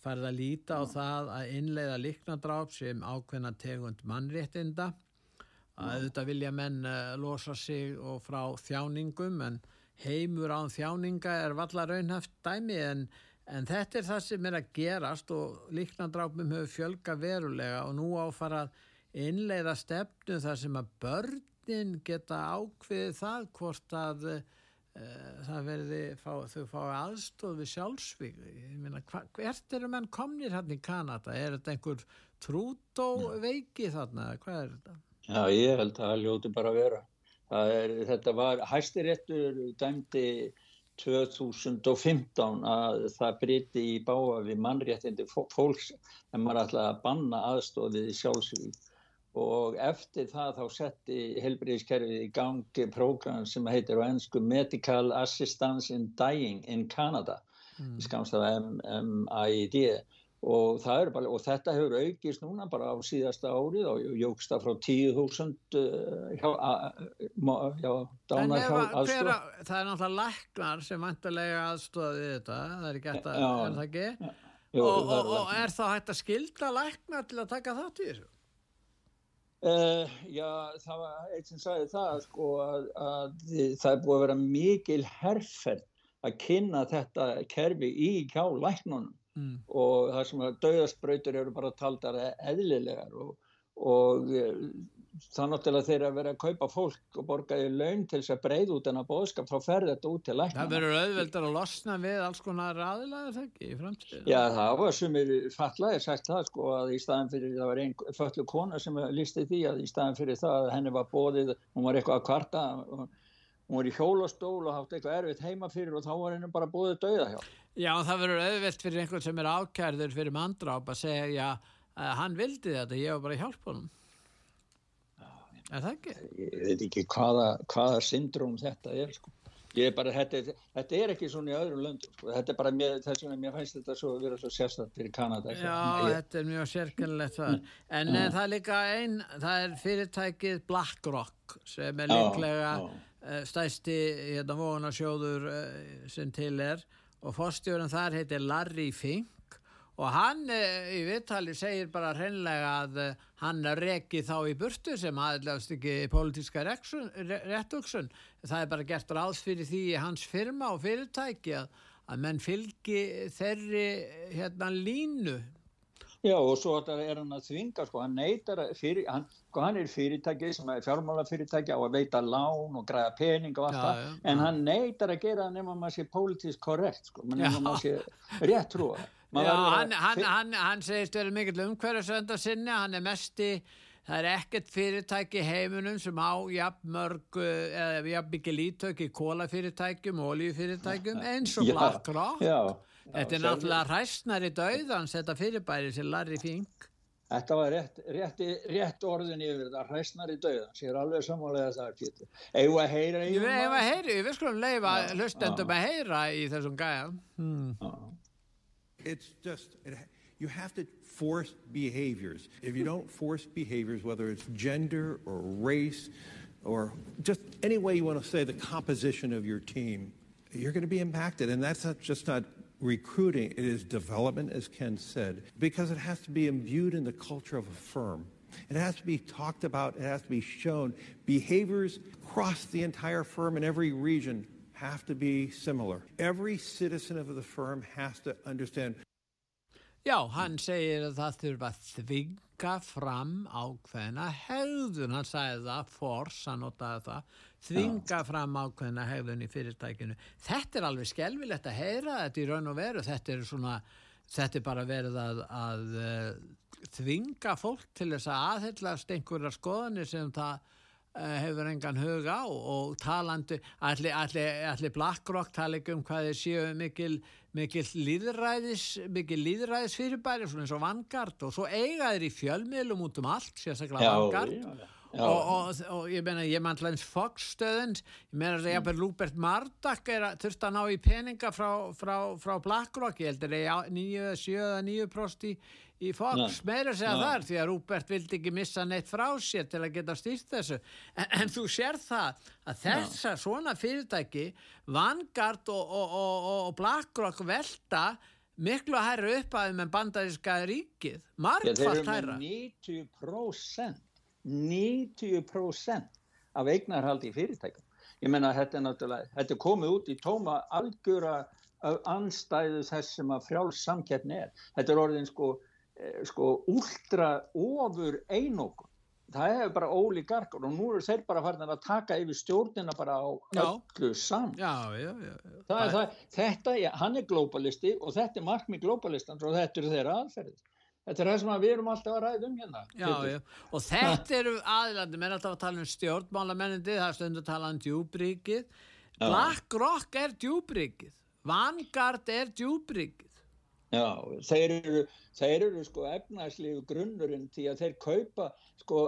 farið að líta á það að innleiða liknardráp sem ákveðna tegund mannréttinda auðvitað vilja menn uh, losa sig og frá þjáningum en heimur án þjáninga er valla raunhaft dæmi en, en þetta er það sem er að gerast og líknandrápum hefur fjölga verulega og nú áfara að innleiða stefnu þar sem að börnin geta ákveðið það hvort að uh, það verði, fá, þau fái aðstóð við sjálfsvík hvert eru menn komnir hérna í Kanada? Er þetta einhver trútó veiki þarna, hvað er þetta? Já, ég held að það ljóti bara að vera. Er, þetta var, hæstiréttur dæmdi 2015 að það briti í báa við mannréttindi fólks en maður ætlaði að banna aðstofið í sjálfsvík og eftir það þá setti helbriðiskerfið í gangi prógram sem heitir á ennsku Medical Assistance in Dying in Canada, mm. skamst af MID og, bara, og þetta hefur aukist núna bara á síðasta árið og jógst það frá 10.000 uh, hjá, hjá dánar hjá aðstofa. Það er náttúrulega læknar sem vantarlega aðstofaði þetta, það er ekki að, er það ekki? Jú, og, og, og er þá hægt að skilda læknar til að taka þátt í þessu? Uh, já, það var eitt sem sagði það sko að, að það er búið að vera mikil herrferð að kynna þetta kerfi í hjá læknunum mm. og það sem að dauðaspröytur eru bara taldar eðlilegar og, og eh, það náttúrulega þeir að vera að kaupa fólk og borga í laun til þess að breyð út en að bóðskap þá fer þetta út til lækna. Það verður auðveldar að losna við alls konar aðlæðar þegar ekki í framtíðinu? Já það var sem er fallaðir sagt það sko að í staðan fyrir það var einn föllu kona sem lísti því að í staðan fyrir það að henni var bóðið, hún var eitthvað að kvarta og hún var í hjólastól og hátt eitthvað erfitt heima fyrir og þá var henni bara bóðið dauða hjá. Já, það verður auðvilt fyrir einhvern sem er ákærður fyrir mandráp að segja, já, uh, hann vildi þetta, ég var bara að hjálpa honum. Er það ekki? Ég veit ekki hvaða, hvaða syndróm þetta er, sko. Ég er bara, þetta, þetta er ekki svona í öðrum löndum, sko. Þetta er bara, mér, þess vegna mér fæst þetta svo að vera svo sérstaklega fyrir Kanada. Já, ég... þetta er mjög sérkennilegt það. En ja. það er líka einn, það er fyrirtækið BlackRock sem er líklega já, já. Eh, stæsti hérna vonarsjóður eh, sem til er og fórstjórun þar heitir Larry Fink og hann eh, í viðtali segir bara hreinlega að eh, hann reki þá í burtu sem aðlægast ekki pólitíska réttuksun. Það er bara gert ráð fyrir því hans firma og fyrirtæki að, að menn fylgi þeirri hérna línu Já og svo er hann að þvinga sko, hann neytar fyrir, hann, sko, hann er fyrirtæki sem er fjármálafyrirtæki á að veita lán og græða pening og allt það, en hann neytar að gera nema maður sé pólitísk korrekt sko, nema maður sé rétt trúa. Já, hann, hann, hann, hann segist verið mikill umhverjusönda sinni, hann er mest í, það er ekkert fyrirtæki heiminum sem á jafn mörg, eða jafn mikið lítök í kólafyrirtækjum, oljufyrirtækjum, eins og BlackRock. Já, já. Þetta er náttúrulega hræstnari döðans þetta fyrirbæri sem Larry Fink. Þetta var rétt, rétt, rétt orðin yfir þetta, hræstnar í dauðan, sér alveg sammálega það er Pétur. Eða að heyra í Ég við hefum að heyra, við skulum leifa hlustendum að heyra í þessum gæja. Hmm. It's just, it, you have to force behaviors. If you don't force behaviors, whether it's gender or race or just any way you want to say the composition of your team, you're going to be impacted. And that's not just not recruiting, it is development, as Ken said, because it has to be imbued in the culture of a firm. It has to be talked about, it has to be shown. Behaviors across the entire firm in every region have to be similar. Every citizen of the firm has to understand Já, hann segir að það þurfa að þvinga fram ákveðina hegðun, hann sagði það, force, hann notaði það, þvinga fram ákveðina hegðun í fyrirtækinu. Þetta er alveg skelvilegt að heyra þetta í raun og veru, þetta er svona, þetta er bara verið að, að uh, þvinga fólk til þess að aðhyllast einhverja skoðanir sem það uh, hefur engan hug á. Og talandi, allir, allir, allir BlackRock tala ekki um hvað þeir séu mikil mikil líðræðis líðræðis fyrirbæri svona eins og Vanguard og svo eiga þeir í fjölmiðlum út um allt, sérstaklega já. Og, og, og ég meina, ég mann allins Fox stöðun, ég meina að mm. Er að þurft að ná í peninga frá, frá, frá BlackRock, ég heldur að 9, 7, 9 prost í í Fox, meira segja þar því að Rúbert vildi ekki missa neitt frá sér til að geta stýrt þessu. En, en þú sér það að þessa Nei. svona fyrirtæki Vanguard og, og, og, og BlackRock velta miklu að hæra upp að með bandaríska ríkið margfald hæra 90% 90% af eignarhaldi í fyrirtækum ég menna þetta er náttúrulega þetta er komið út í tóma algjöra anstæðu þess sem að frjáls samkeppni er. Þetta er orðin sko sko úldra ofur einókun það hefur bara ólíkarkar og nú eru þeir bara farin að taka yfir stjórnina bara á já. öllu saman. Já, já, það er það, þetta, hann er globalisti og þetta er markmið globalistans og þetta eru þeirra aðferðið þetta er það sem við erum alltaf að ræða um hérna og þetta eru aðlandi menn alltaf að tala um stjórnmálamennindi það er stundu að tala um djúbríkið BlackRock er djúbríkið Vanguard er djúbríkið Já, þeir eru, þeir eru sko efnæslegu grunnurinn til að þeir kaupa sko,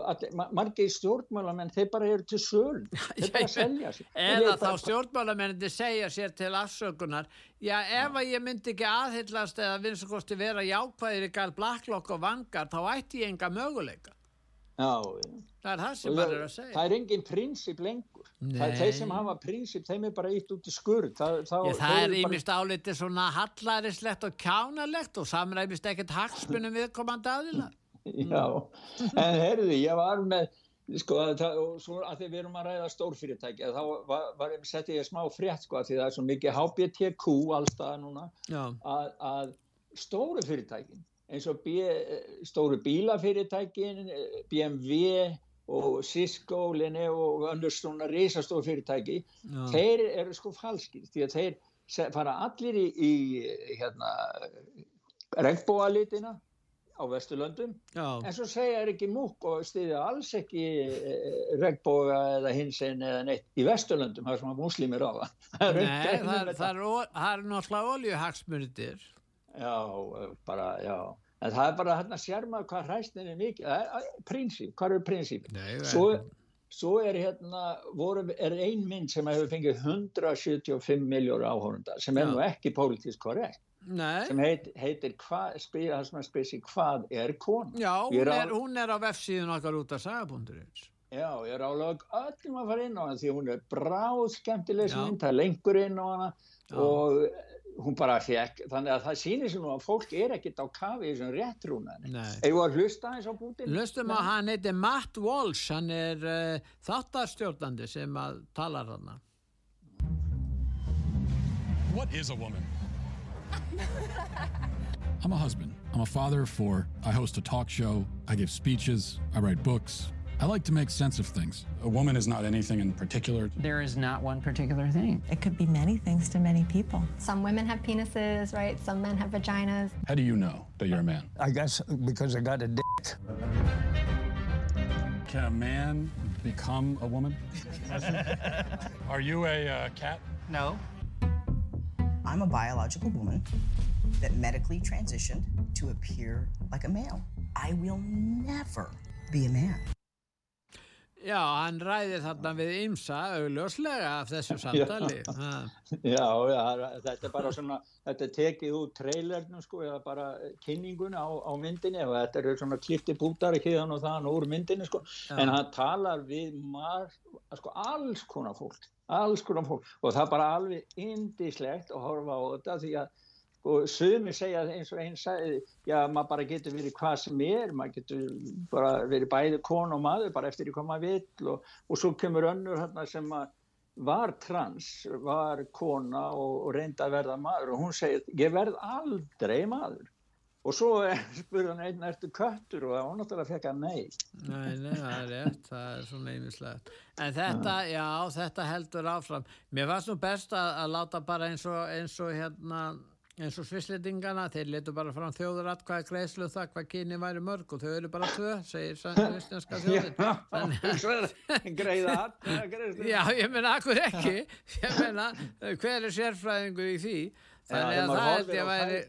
margir stjórnmálamenn þeir bara eru til söl þeir bara selja sér eða þá bara... stjórnmálamenn þeir segja sér til afsökunar já ef að ég myndi ekki aðhyllast eða vinst að kosti vera jákvæðir í gæl blacklock og vangar þá ætti ég enga möguleika Já. Það er það sem maður er að segja. Það er engin prinsip lengur. Nei. Það er þeir sem hafa prinsip, þeim er bara ítt út í skurð. Það, það, Ég, það er ímist bara... álitið svona hallaríslegt og kjánalegt og samræmist ekkert hagsmunum viðkomandi aðila. Já, en herði, ég var með, sko, það, og svo að því við erum að ræða stórfyrirtæki, þá var, var, setti ég smá frétt, sko, að því það er svo mikið HBTQ allstað núna, að, að stóru fyrirtækin eins og B, stóru bílafyrirtækin, BMW og Cisco, Linne og önnur svona reysastóru fyrirtæki, Já. þeir eru sko falskir því að þeir fara allir í, í hérna, regnbóalitina á Vesturlöndum Já. en svo segja er ekki múk og stiðja alls ekki eh, regnbóga eða hinsinn eða neitt í Vesturlöndum, það er svona muslimir á það Nei, það er, það er náttúrulega oljuhagsmurðir Já, bara, já. En það er bara hérna að sérma hvað hræstin er mikið. Prinsip, hvað eru prinsip? Svo, svo er hérna, voru, er ein mynd sem hefur fengið 175 miljóru áhórundar sem er já. nú ekki pólitísk korrekt. Nei. sem heit, heitir spyrir það sem að spyrir hvað er kona Já, hún er, hún er á vefsíðun okkar út af sagabúndurins Já, ég er álag öllum að fara inn á hana því hún er bráð skemmtileg sem það er lengur inn á hana Já. og hún bara fekk, þannig að það sýnir sem nú að fólk er ekkit á kafi í þessum réttrúnaðin. Eða að hlusta eins á bútin? Hlustum að hann heiti Matt Walsh, hann er uh, þáttarstjórnandi sem að tala hana. What is a woman? I'm a husband. I'm a father of four. I host a talk show. I give speeches. I write books. I like to make sense of things. A woman is not anything in particular. There is not one particular thing. It could be many things to many people. Some women have penises, right? Some men have vaginas. How do you know that you're a man? I guess because I got a dick. Can a man become a woman? Are you a uh, cat? No. I'm a biological woman that medically transitioned to appear like a male. I will never be a man. Já, hann ræði þarna við ymsa augljóslega af þessu samtali. Já, já, þetta er bara svona, þetta er tekið úr trailernum sko, eða bara kynningun á, á myndinni og þetta eru svona klifti bútar ekki þann og þann úr myndinni sko, já. en hann talar við marg, sko, alls konar fólk, alls konar fólk og það er bara alveg indislegt að horfa á þetta því að og sumi segja eins og sagði já maður bara getur verið hvað sem er maður getur bara verið bæði kon og maður bara eftir því hvað maður vill og, og svo kemur önnur hérna sem var trans, var kona og, og reynda að verða maður og hún segir ég verð aldrei maður. Og svo spurði hann einn eftir köttur? Og það náttúrulega fekk að nei. Nei, nei, það er rétt, það er svo neymislegt en þetta, já, þetta heldur áfram. Mér fannst nú best að, að láta bara eins og, eins og hérna eins og svisleitingana, þeir letu bara fram þjóður að hvað greiðslu það, hvað kyni væri mörg og þau eru bara tvö, segir svislenska þjóðin. Greiða að já, ég menna, akkur ekki? Ég menna, hver er sérfræðingu í því? Þannig að það held ég væri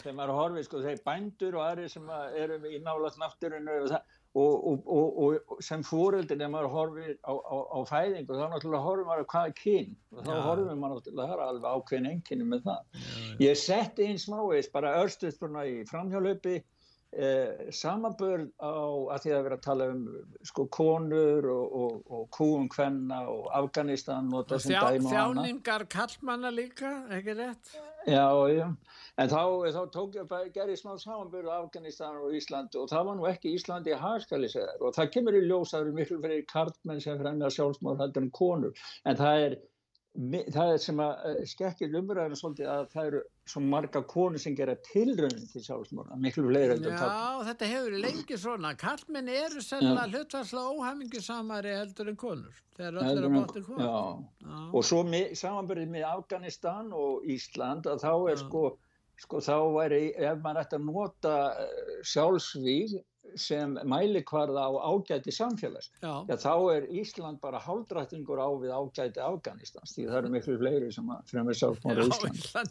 þegar maður horfið, sko, þeir bændur og aðri sem eru í nálat náttúrinu og það Og, og, og, og sem fóröldin ef maður horfir á, á, á fæðingu þá náttúrulega horfum maður hvað er kyn og þá ja. horfum maður náttúrulega, það er alveg ákveðin enginni með það. Ja, ja. Ég setti einn smávegis bara örstuðt í framhjálöpi eh, samanbörð á að því að vera að tala um sko konur og kúum hvenna og Afganistan og þessum dæma og annað. Þjáningar kallmanna líka, ekki rétt? Já, já, en þá, þá tók í smá samanbyrðu Afganistan og Ísland og það var nú ekki Íslandi í hagskalisegar og það kemur í ljós að það eru miklu fyrir kartmenn sem fremja sjálfsmór heldur en konur en það er, það er sem að eh, skekkir umræðinu svolítið að það eru svo marga konur sem gera tilröndin til sjálfsmór miklu fleiri heldur en kartmenn. Já, þetta hefur lengi svona, kartmenn eru selga hlutvarslega óhamingisamari heldur en konur þegar öll eru að báta konur. Já, Já. og svo samanbyrðið með Afganistan og Ísland að þá er Já. sko sko þá væri, ef maður ætti að nota eh, sjálfsvíð sem mælikvarða á ágæti samfélags, já. Já, þá er Ísland bara hálfdrættingur á við ágæti Afganistans, því það eru miklu fleiri sem fremur sjálfsmára Ísland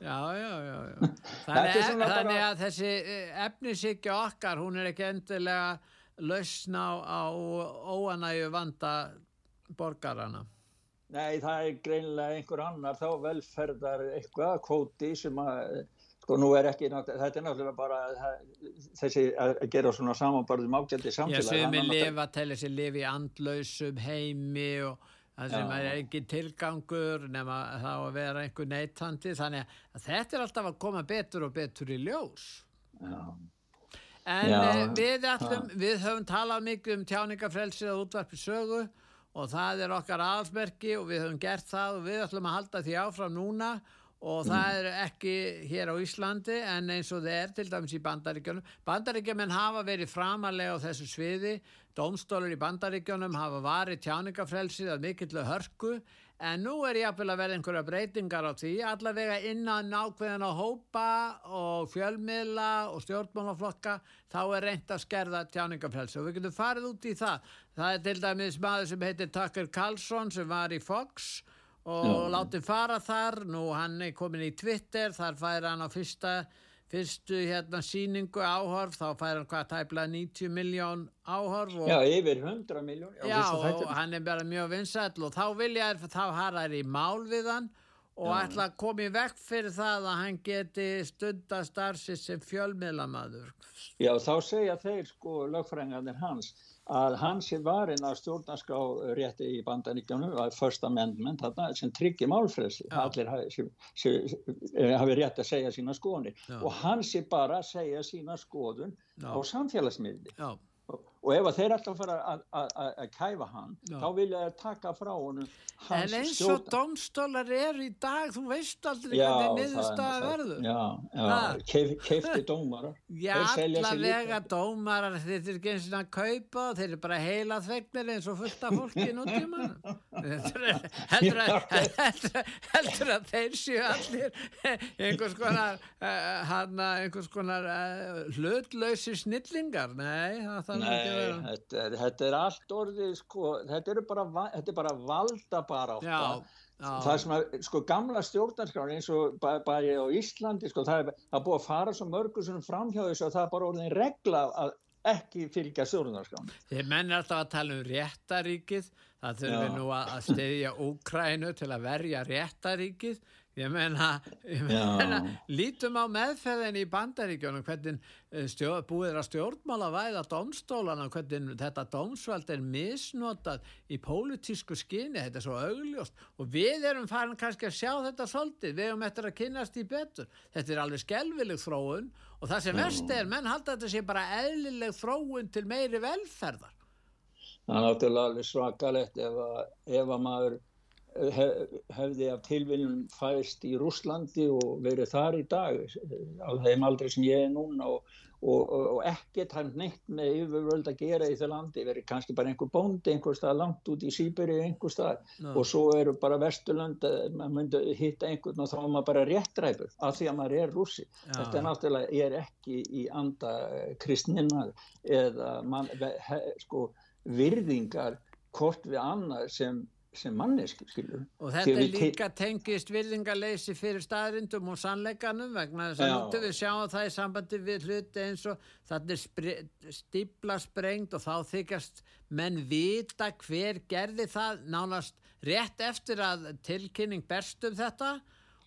já, já, já, já þannig, er, þannig bara... að þessi eh, efnisíkja okkar, hún er ekki endilega lausna á, á óanægu vanda borgarana Nei, það er greinilega einhver annar þá velferðar eitthvað kvóti sem að, sko nú er ekki þetta er náttúrulega bara þessi að gera svona samanbarðum ágætti samfélag. Já, sem er lifa til þessi lifi andlausum heimi og það sem Já. er ekki tilgangur nema þá að vera einhver neittandi þannig að þetta er alltaf að koma betur og betur í ljós. Já. En Já. Eh, við, allum, við höfum talað mikið um tjáningafrelsið og útvarpi sögu og það er okkar aðalsmerki og við höfum gert það og við ætlum að halda því áfram núna og það mm. er ekki hér á Íslandi en eins og það er til dæmis í bandaríkjunum. Bandaríkjumenn hafa verið framalega á þessu sviði, domstólur í bandaríkjunum hafa varið tjáningafrelsið að mikillu hörku En nú er ég að verða einhverja breytingar á því, allavega innan nákvæðan á hópa og fjölmiðla og stjórnmálaflokka, þá er reynd að skerða tjáningafrelsi og við getum farið út í það. Það er til dæmis maður sem heitir Tucker Carlson sem var í Fox og Já. látið fara þar, nú hann er komin í Twitter, þar fær hann á fyrsta fyrstu hérna síningu áhorf þá fær hann hvað tæpla 90 miljón áhorf og, Já, yfir 100 miljón Já, já og hann er bara mjög vinsætl og þá vilja er, þá har það í mál við hann og já. ætla að koma í vekk fyrir það að hann geti stundastarfsins sem fjölmiðlamadur Já, þá segja þeir sko lögfrængarnir hans að hans er varin að stjórnarská rétti í bandaríkjónu að first amendment þarna, sem tryggir málfrelsi. Allir hafi, eh, hafi rétt að segja sína skoðunni og hans er bara að segja sína skoðun Já. á samfélagsmiðli. Og ef þeir að fara að kæfa hann Já. þá vilja þeir taka frá honum en eins og domstólar er í dag þú veist aldrei hvernig niðurstaða verður. Já, já, keif, keifti dómarar. Já, allavega dómarar þeir eru ekki eins og að kaupa þeir eru bara heila þvegnir eins og fullt af fólki nútíma heldur að heldur að þeir séu allir einhvers konar uh, einhvers konar uh, hlutlausi snillingar. Nei, það þarf ekki þetta er, þetta er allt orðið sko, þetta, er bara, þetta er bara valda bara átta það sem að, sko, gamla stjórnarskráin eins og bara, bara á Íslandi, sko, það er, er búið að fara svo mörgur sem framhjáðu þess að það er bara orðin regla að ekki fylgja stjórnarskráin. Þeir menn er alltaf að tala um réttaríkið, það þurfum nú að steyðja Úkrænu til að verja réttaríkið Ég meina, ég meina lítum á meðferðin í bandaríkjónum hvernig eh, stjórn, búið er að stjórnmála væða domstólana, hvernig þetta domsvald er misnotað í pólitísku skinni, þetta er svo augljóst. Og við erum farin kannski að sjá þetta svolítið, við erum eftir að kynast í betur. Þetta er alveg skelvileg þróun og það sem verst er, menn halda þetta sé bara eðlileg þróun til meiri velferðar. Það er náttúrulega alveg svakalegt ef að, ef að maður hefði af tilviljum fæst í Rúslandi og verið þar í dag á þeim aldrei sem ég er núna og, og, og ekkert hann neitt með yfirvöld að gera í það landi verið kannski bara einhver bóndi einhver stað langt út í Sýberi einhver stað no. og svo eru bara Vesturland maður myndi hitta einhvern og þá er maður bara réttræfur af því að maður er rúsi ja. þetta er náttúrulega, ég er ekki í anda kristninnar eða man, he, sko, virðingar kort við annar sem sem manneski, skilur. Og þetta er líka te tengist virðingarleysi fyrir staðrindum og sannleikanum vegna þess að núttu við sjáum það í sambandi við hluti eins og er stíbla sprengt og þá þykast menn vita hver gerði það nánast rétt eftir að tilkynning berstum þetta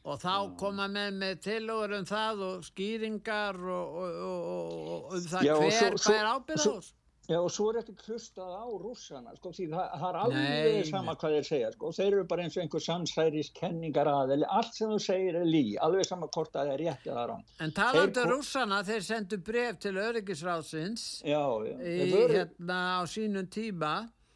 og þá koma menn með tilóður um það og skýringar og, og, og, og um það Já, hver, svo, hvað er ábyrð á þessu? Já og svo er þetta klustað á rússana sko því það, það er alveg sama hvað þeir segja sko þeir eru bara eins og einhver samsæriskenningar að allt sem þú segir er lí, alveg sama hvort að það er rétt eða rám. En talandu rússana þeir sendu bref til öryggisráðsins já, já, í hérna á sínum tíma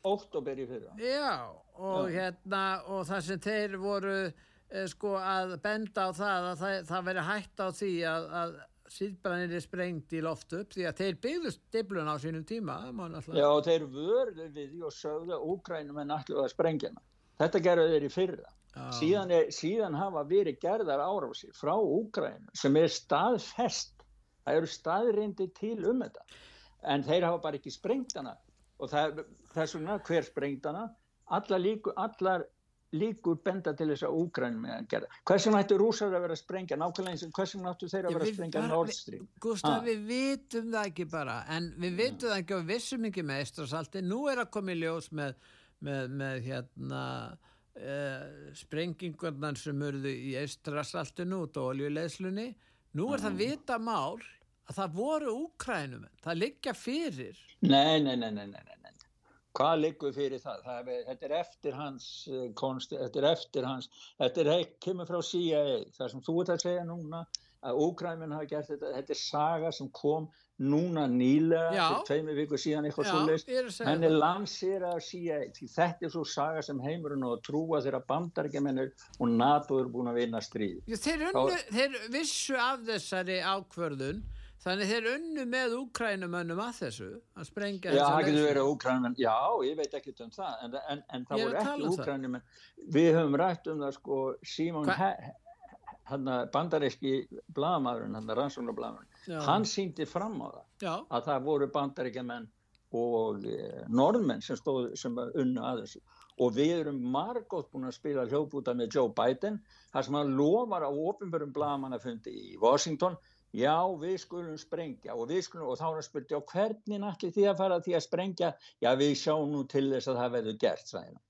Óttoberi fyrir það. Já og já. hérna og það sem þeir voru eh, sko að benda á það að það, það veri hægt á því að, að síðbranir er sprengt í loft upp því að þeir byggðust diblun á sínum tíma Já, þeir vörðu við og sögðu Úkrænum er náttúrulega að sprengja þetta gerðu þeir í fyrra. Síðan, er, síðan hafa verið gerðar árásir frá Úkrænum sem er staðfest. Það eru staðrindi til um þetta. En þeir hafa bara ekki sprengt hana. Og það, þess vegna hver sprengt hana? Allar, líku, allar líkur benda til þess að úgrænum með hann gerða. Hversum ættu rúsar að vera að sprengja nákvæmlega eins og hversum ættu þeir að vera að sprengja Nord Stream? Gustaf, við vitum það ekki bara en við vitum það ekki og vissum ekki með Eistrasalti. Nú er að koma í ljós með, með, með hérna uh, sprengingarnar sem urðu í Eistrasaltinu út á oljulegslunni. Nú er það vita mál að það voru úgrænum það liggja fyrir. Nei, nei, nei, nei, nei hvað liggur fyrir það? það er, þetta er eftir hans eh, konst, þetta er eftir hans þetta er ekki kemur frá CIA það sem þú ert að segja núna að Úkræmin hafa gert þetta, þetta er saga sem kom núna nýlega fyrir tveimi viku síðan eitthvað svo leist henn er lanserað af CIA þetta er svo saga sem heimurinn og trúa þeirra bandarækjumennir og NATO eru búin að vinna stríð. Þeir, þeir vissu af þessari ákvörðun Þannig þeir unnu með úkrænumönnum að þessu að sprengja Já, það getur verið úkrænumenn, já, ég veit ekki um það, en, en, en það voru ekki um úkrænumenn. Við höfum rætt um það sko, Símón bandaríski blagamæðurinn, hann rannsóknarblagamæðurinn, hann síndi fram á það já. að það voru bandaríkjaman og e, norðmenn sem stóð sem unnu að þessu. Og við erum margótt búin að spila hljópúta með Joe Biden, þar sem hann lofar á ofinbörum blagamannafundi í Washington já við skulum sprengja og, skulum, og þá er hann spurt já hvernig nætti því að fara því að sprengja já við sjáum nú til þess að það verður gert sæðina.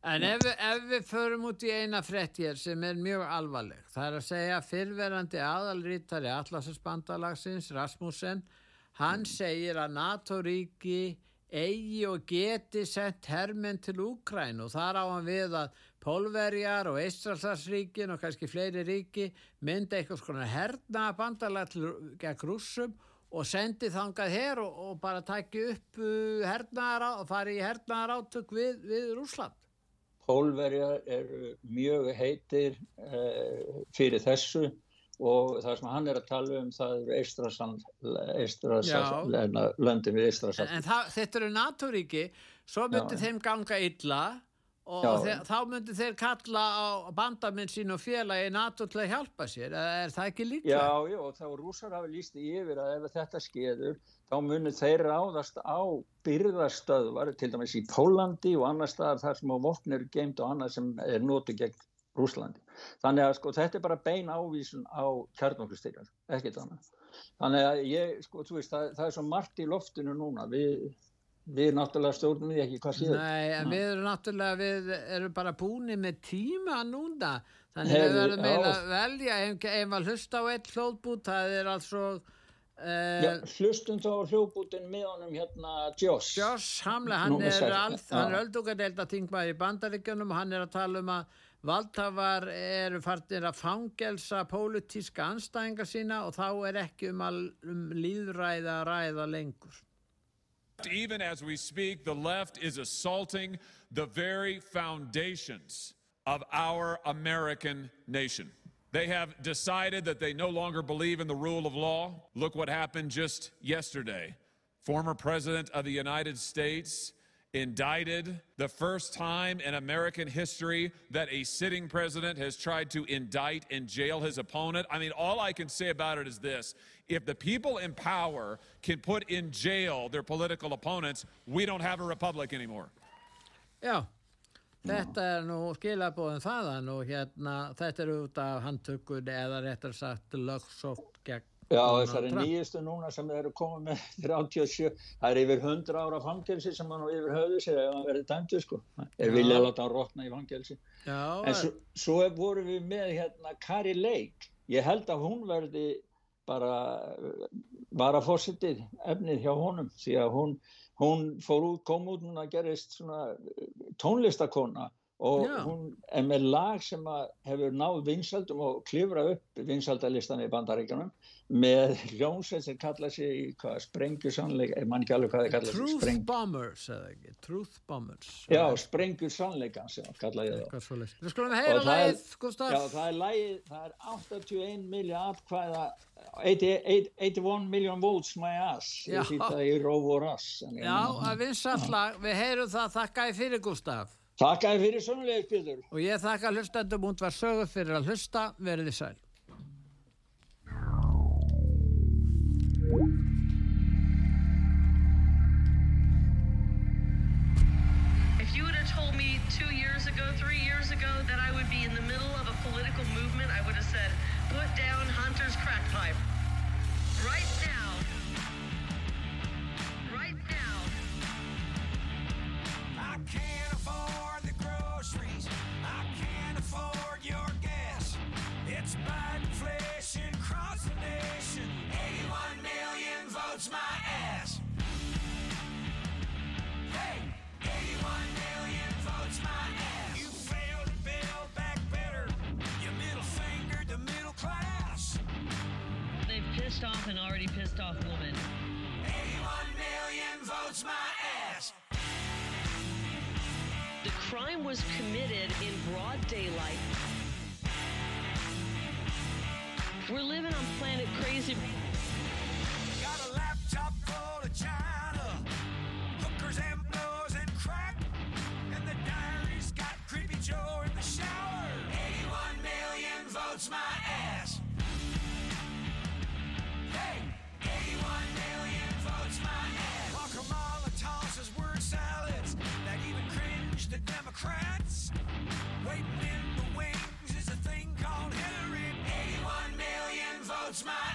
En ef, ef við förum út í eina frett hér sem er mjög alvarleg, það er að segja fyrverandi aðalrítari Atlasarspandalagsins Rasmussen, hann mm. segir að NATO-ríki eigi og geti sett hermen til Úkræn og þar á hann við að Pólverjar og Eistralsarsríkin og kannski fleiri ríki myndi eitthvað svona herna bandalega gegn rússum og sendi þangað hér og, og bara taki upp uh, hernaðar og fari í hernaðar átök við, við Rúsland. Pólverjar eru mjög heitir uh, fyrir þessu og það sem hann er að tala um það eru Eistrasand löndin við Eistrasand. En það, þetta eru NATO-ríki, svo myndi Já. þeim ganga illa og þeir, þá myndir þeir kalla á bandaminn sín og félagi NATO til að hjálpa sér, er það ekki líka? Já, já, og þá rúsar hafi líst yfir að ef þetta skeður þá munir þeir ráðast á byrðastöðvar, til dæmis í Pólandi og annar staðar þar sem á vopn eru geimt og annað sem er notið gegn Rúslandi. Þannig að sko þetta er bara bein ávísun á kjarnokustyrjar, ekkert annað. Þannig að ég, sko, þú veist, það, það er svo margt í loftinu núna, við, við náttúrulega stjórnum við ekki hvað séð. Nei, en við erum náttúrulega, við erum bara búin með tíma núna, þannig að við verðum meila að velja, ef maður hlusta á eitt hlóðbút, það er altså... Uh, Já, hlustum þá hljóðbútin með honum hérna Josh. Josh Hamle, hann Núna er, er öldungadeilda tingmaði í bandaríkjunum og hann er að tala um að Valdhafar eru farnir að fangelsa pólitíska anstæðingar sína og þá er ekki um, að, um líðræða að ræða lengur. Even as we speak, the left is assaulting the very foundations of our American nation. They have decided that they no longer believe in the rule of law. Look what happened just yesterday. Former President of the United States indicted, the first time in American history that a sitting president has tried to indict and jail his opponent. I mean, all I can say about it is this if the people in power can put in jail their political opponents, we don't have a republic anymore. Yeah. þetta er nú skilabóðin þaðan og hérna þetta er út af handtökun eða réttar sagt lögsótt gegn Já, þessari nýjustu núna sem þeir eru komið með 37, það er yfir 100 ára fangelsi sem hann yfir höfðu sér ef hann verið dæmtu sko, er viljað að láta hann rótna í fangelsi. Já, en svo, svo vorum við með hérna Kari Leik, ég held að hún verði bara var að fórsetið efnið hjá honum því að hún, hún fór út, kom út núna að gerist svona tónlistakona og Já. hún er með lag sem hefur náð vinsaldum og klifra upp vinsaldalistan í bandaríkjunum með hljómsveit sem kalla sig sprengju sannleika, ég man ekki alveg hvað það kalla sig Truth. Bombers eða ekki? Truth Bombers. Já, sprengju sannleika sem kalla ég það Við skulum heyra lagið, Gustaf Já, það er lagið, það er 81 miljón atkvæða 81 miljón votes my ass. Ég sýta í róf og rass Já, að vinsallag, við heyrum það. Þakka í fyrir Gustaf Þakka þér fyrir sömulegis, Pítur. Og ég þakka hlustandum út var sögur fyrir að hlusta. Verðið sæl. My ass. Hey, 81 million votes my ass. You failed to build back better. You middle fingered the middle class. They've pissed off an already pissed off woman. 81 million votes my ass. The crime was committed in broad daylight. We're living on planet crazy. Waiting in the wings is a thing called Hillary. 81 million votes my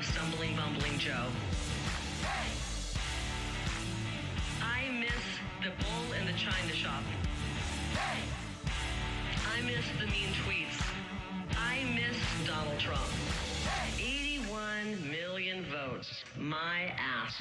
have stumbling, bumbling Joe. I miss the bull in the china shop. I miss the mean tweets. I miss Donald Trump. 81 million votes. My ass.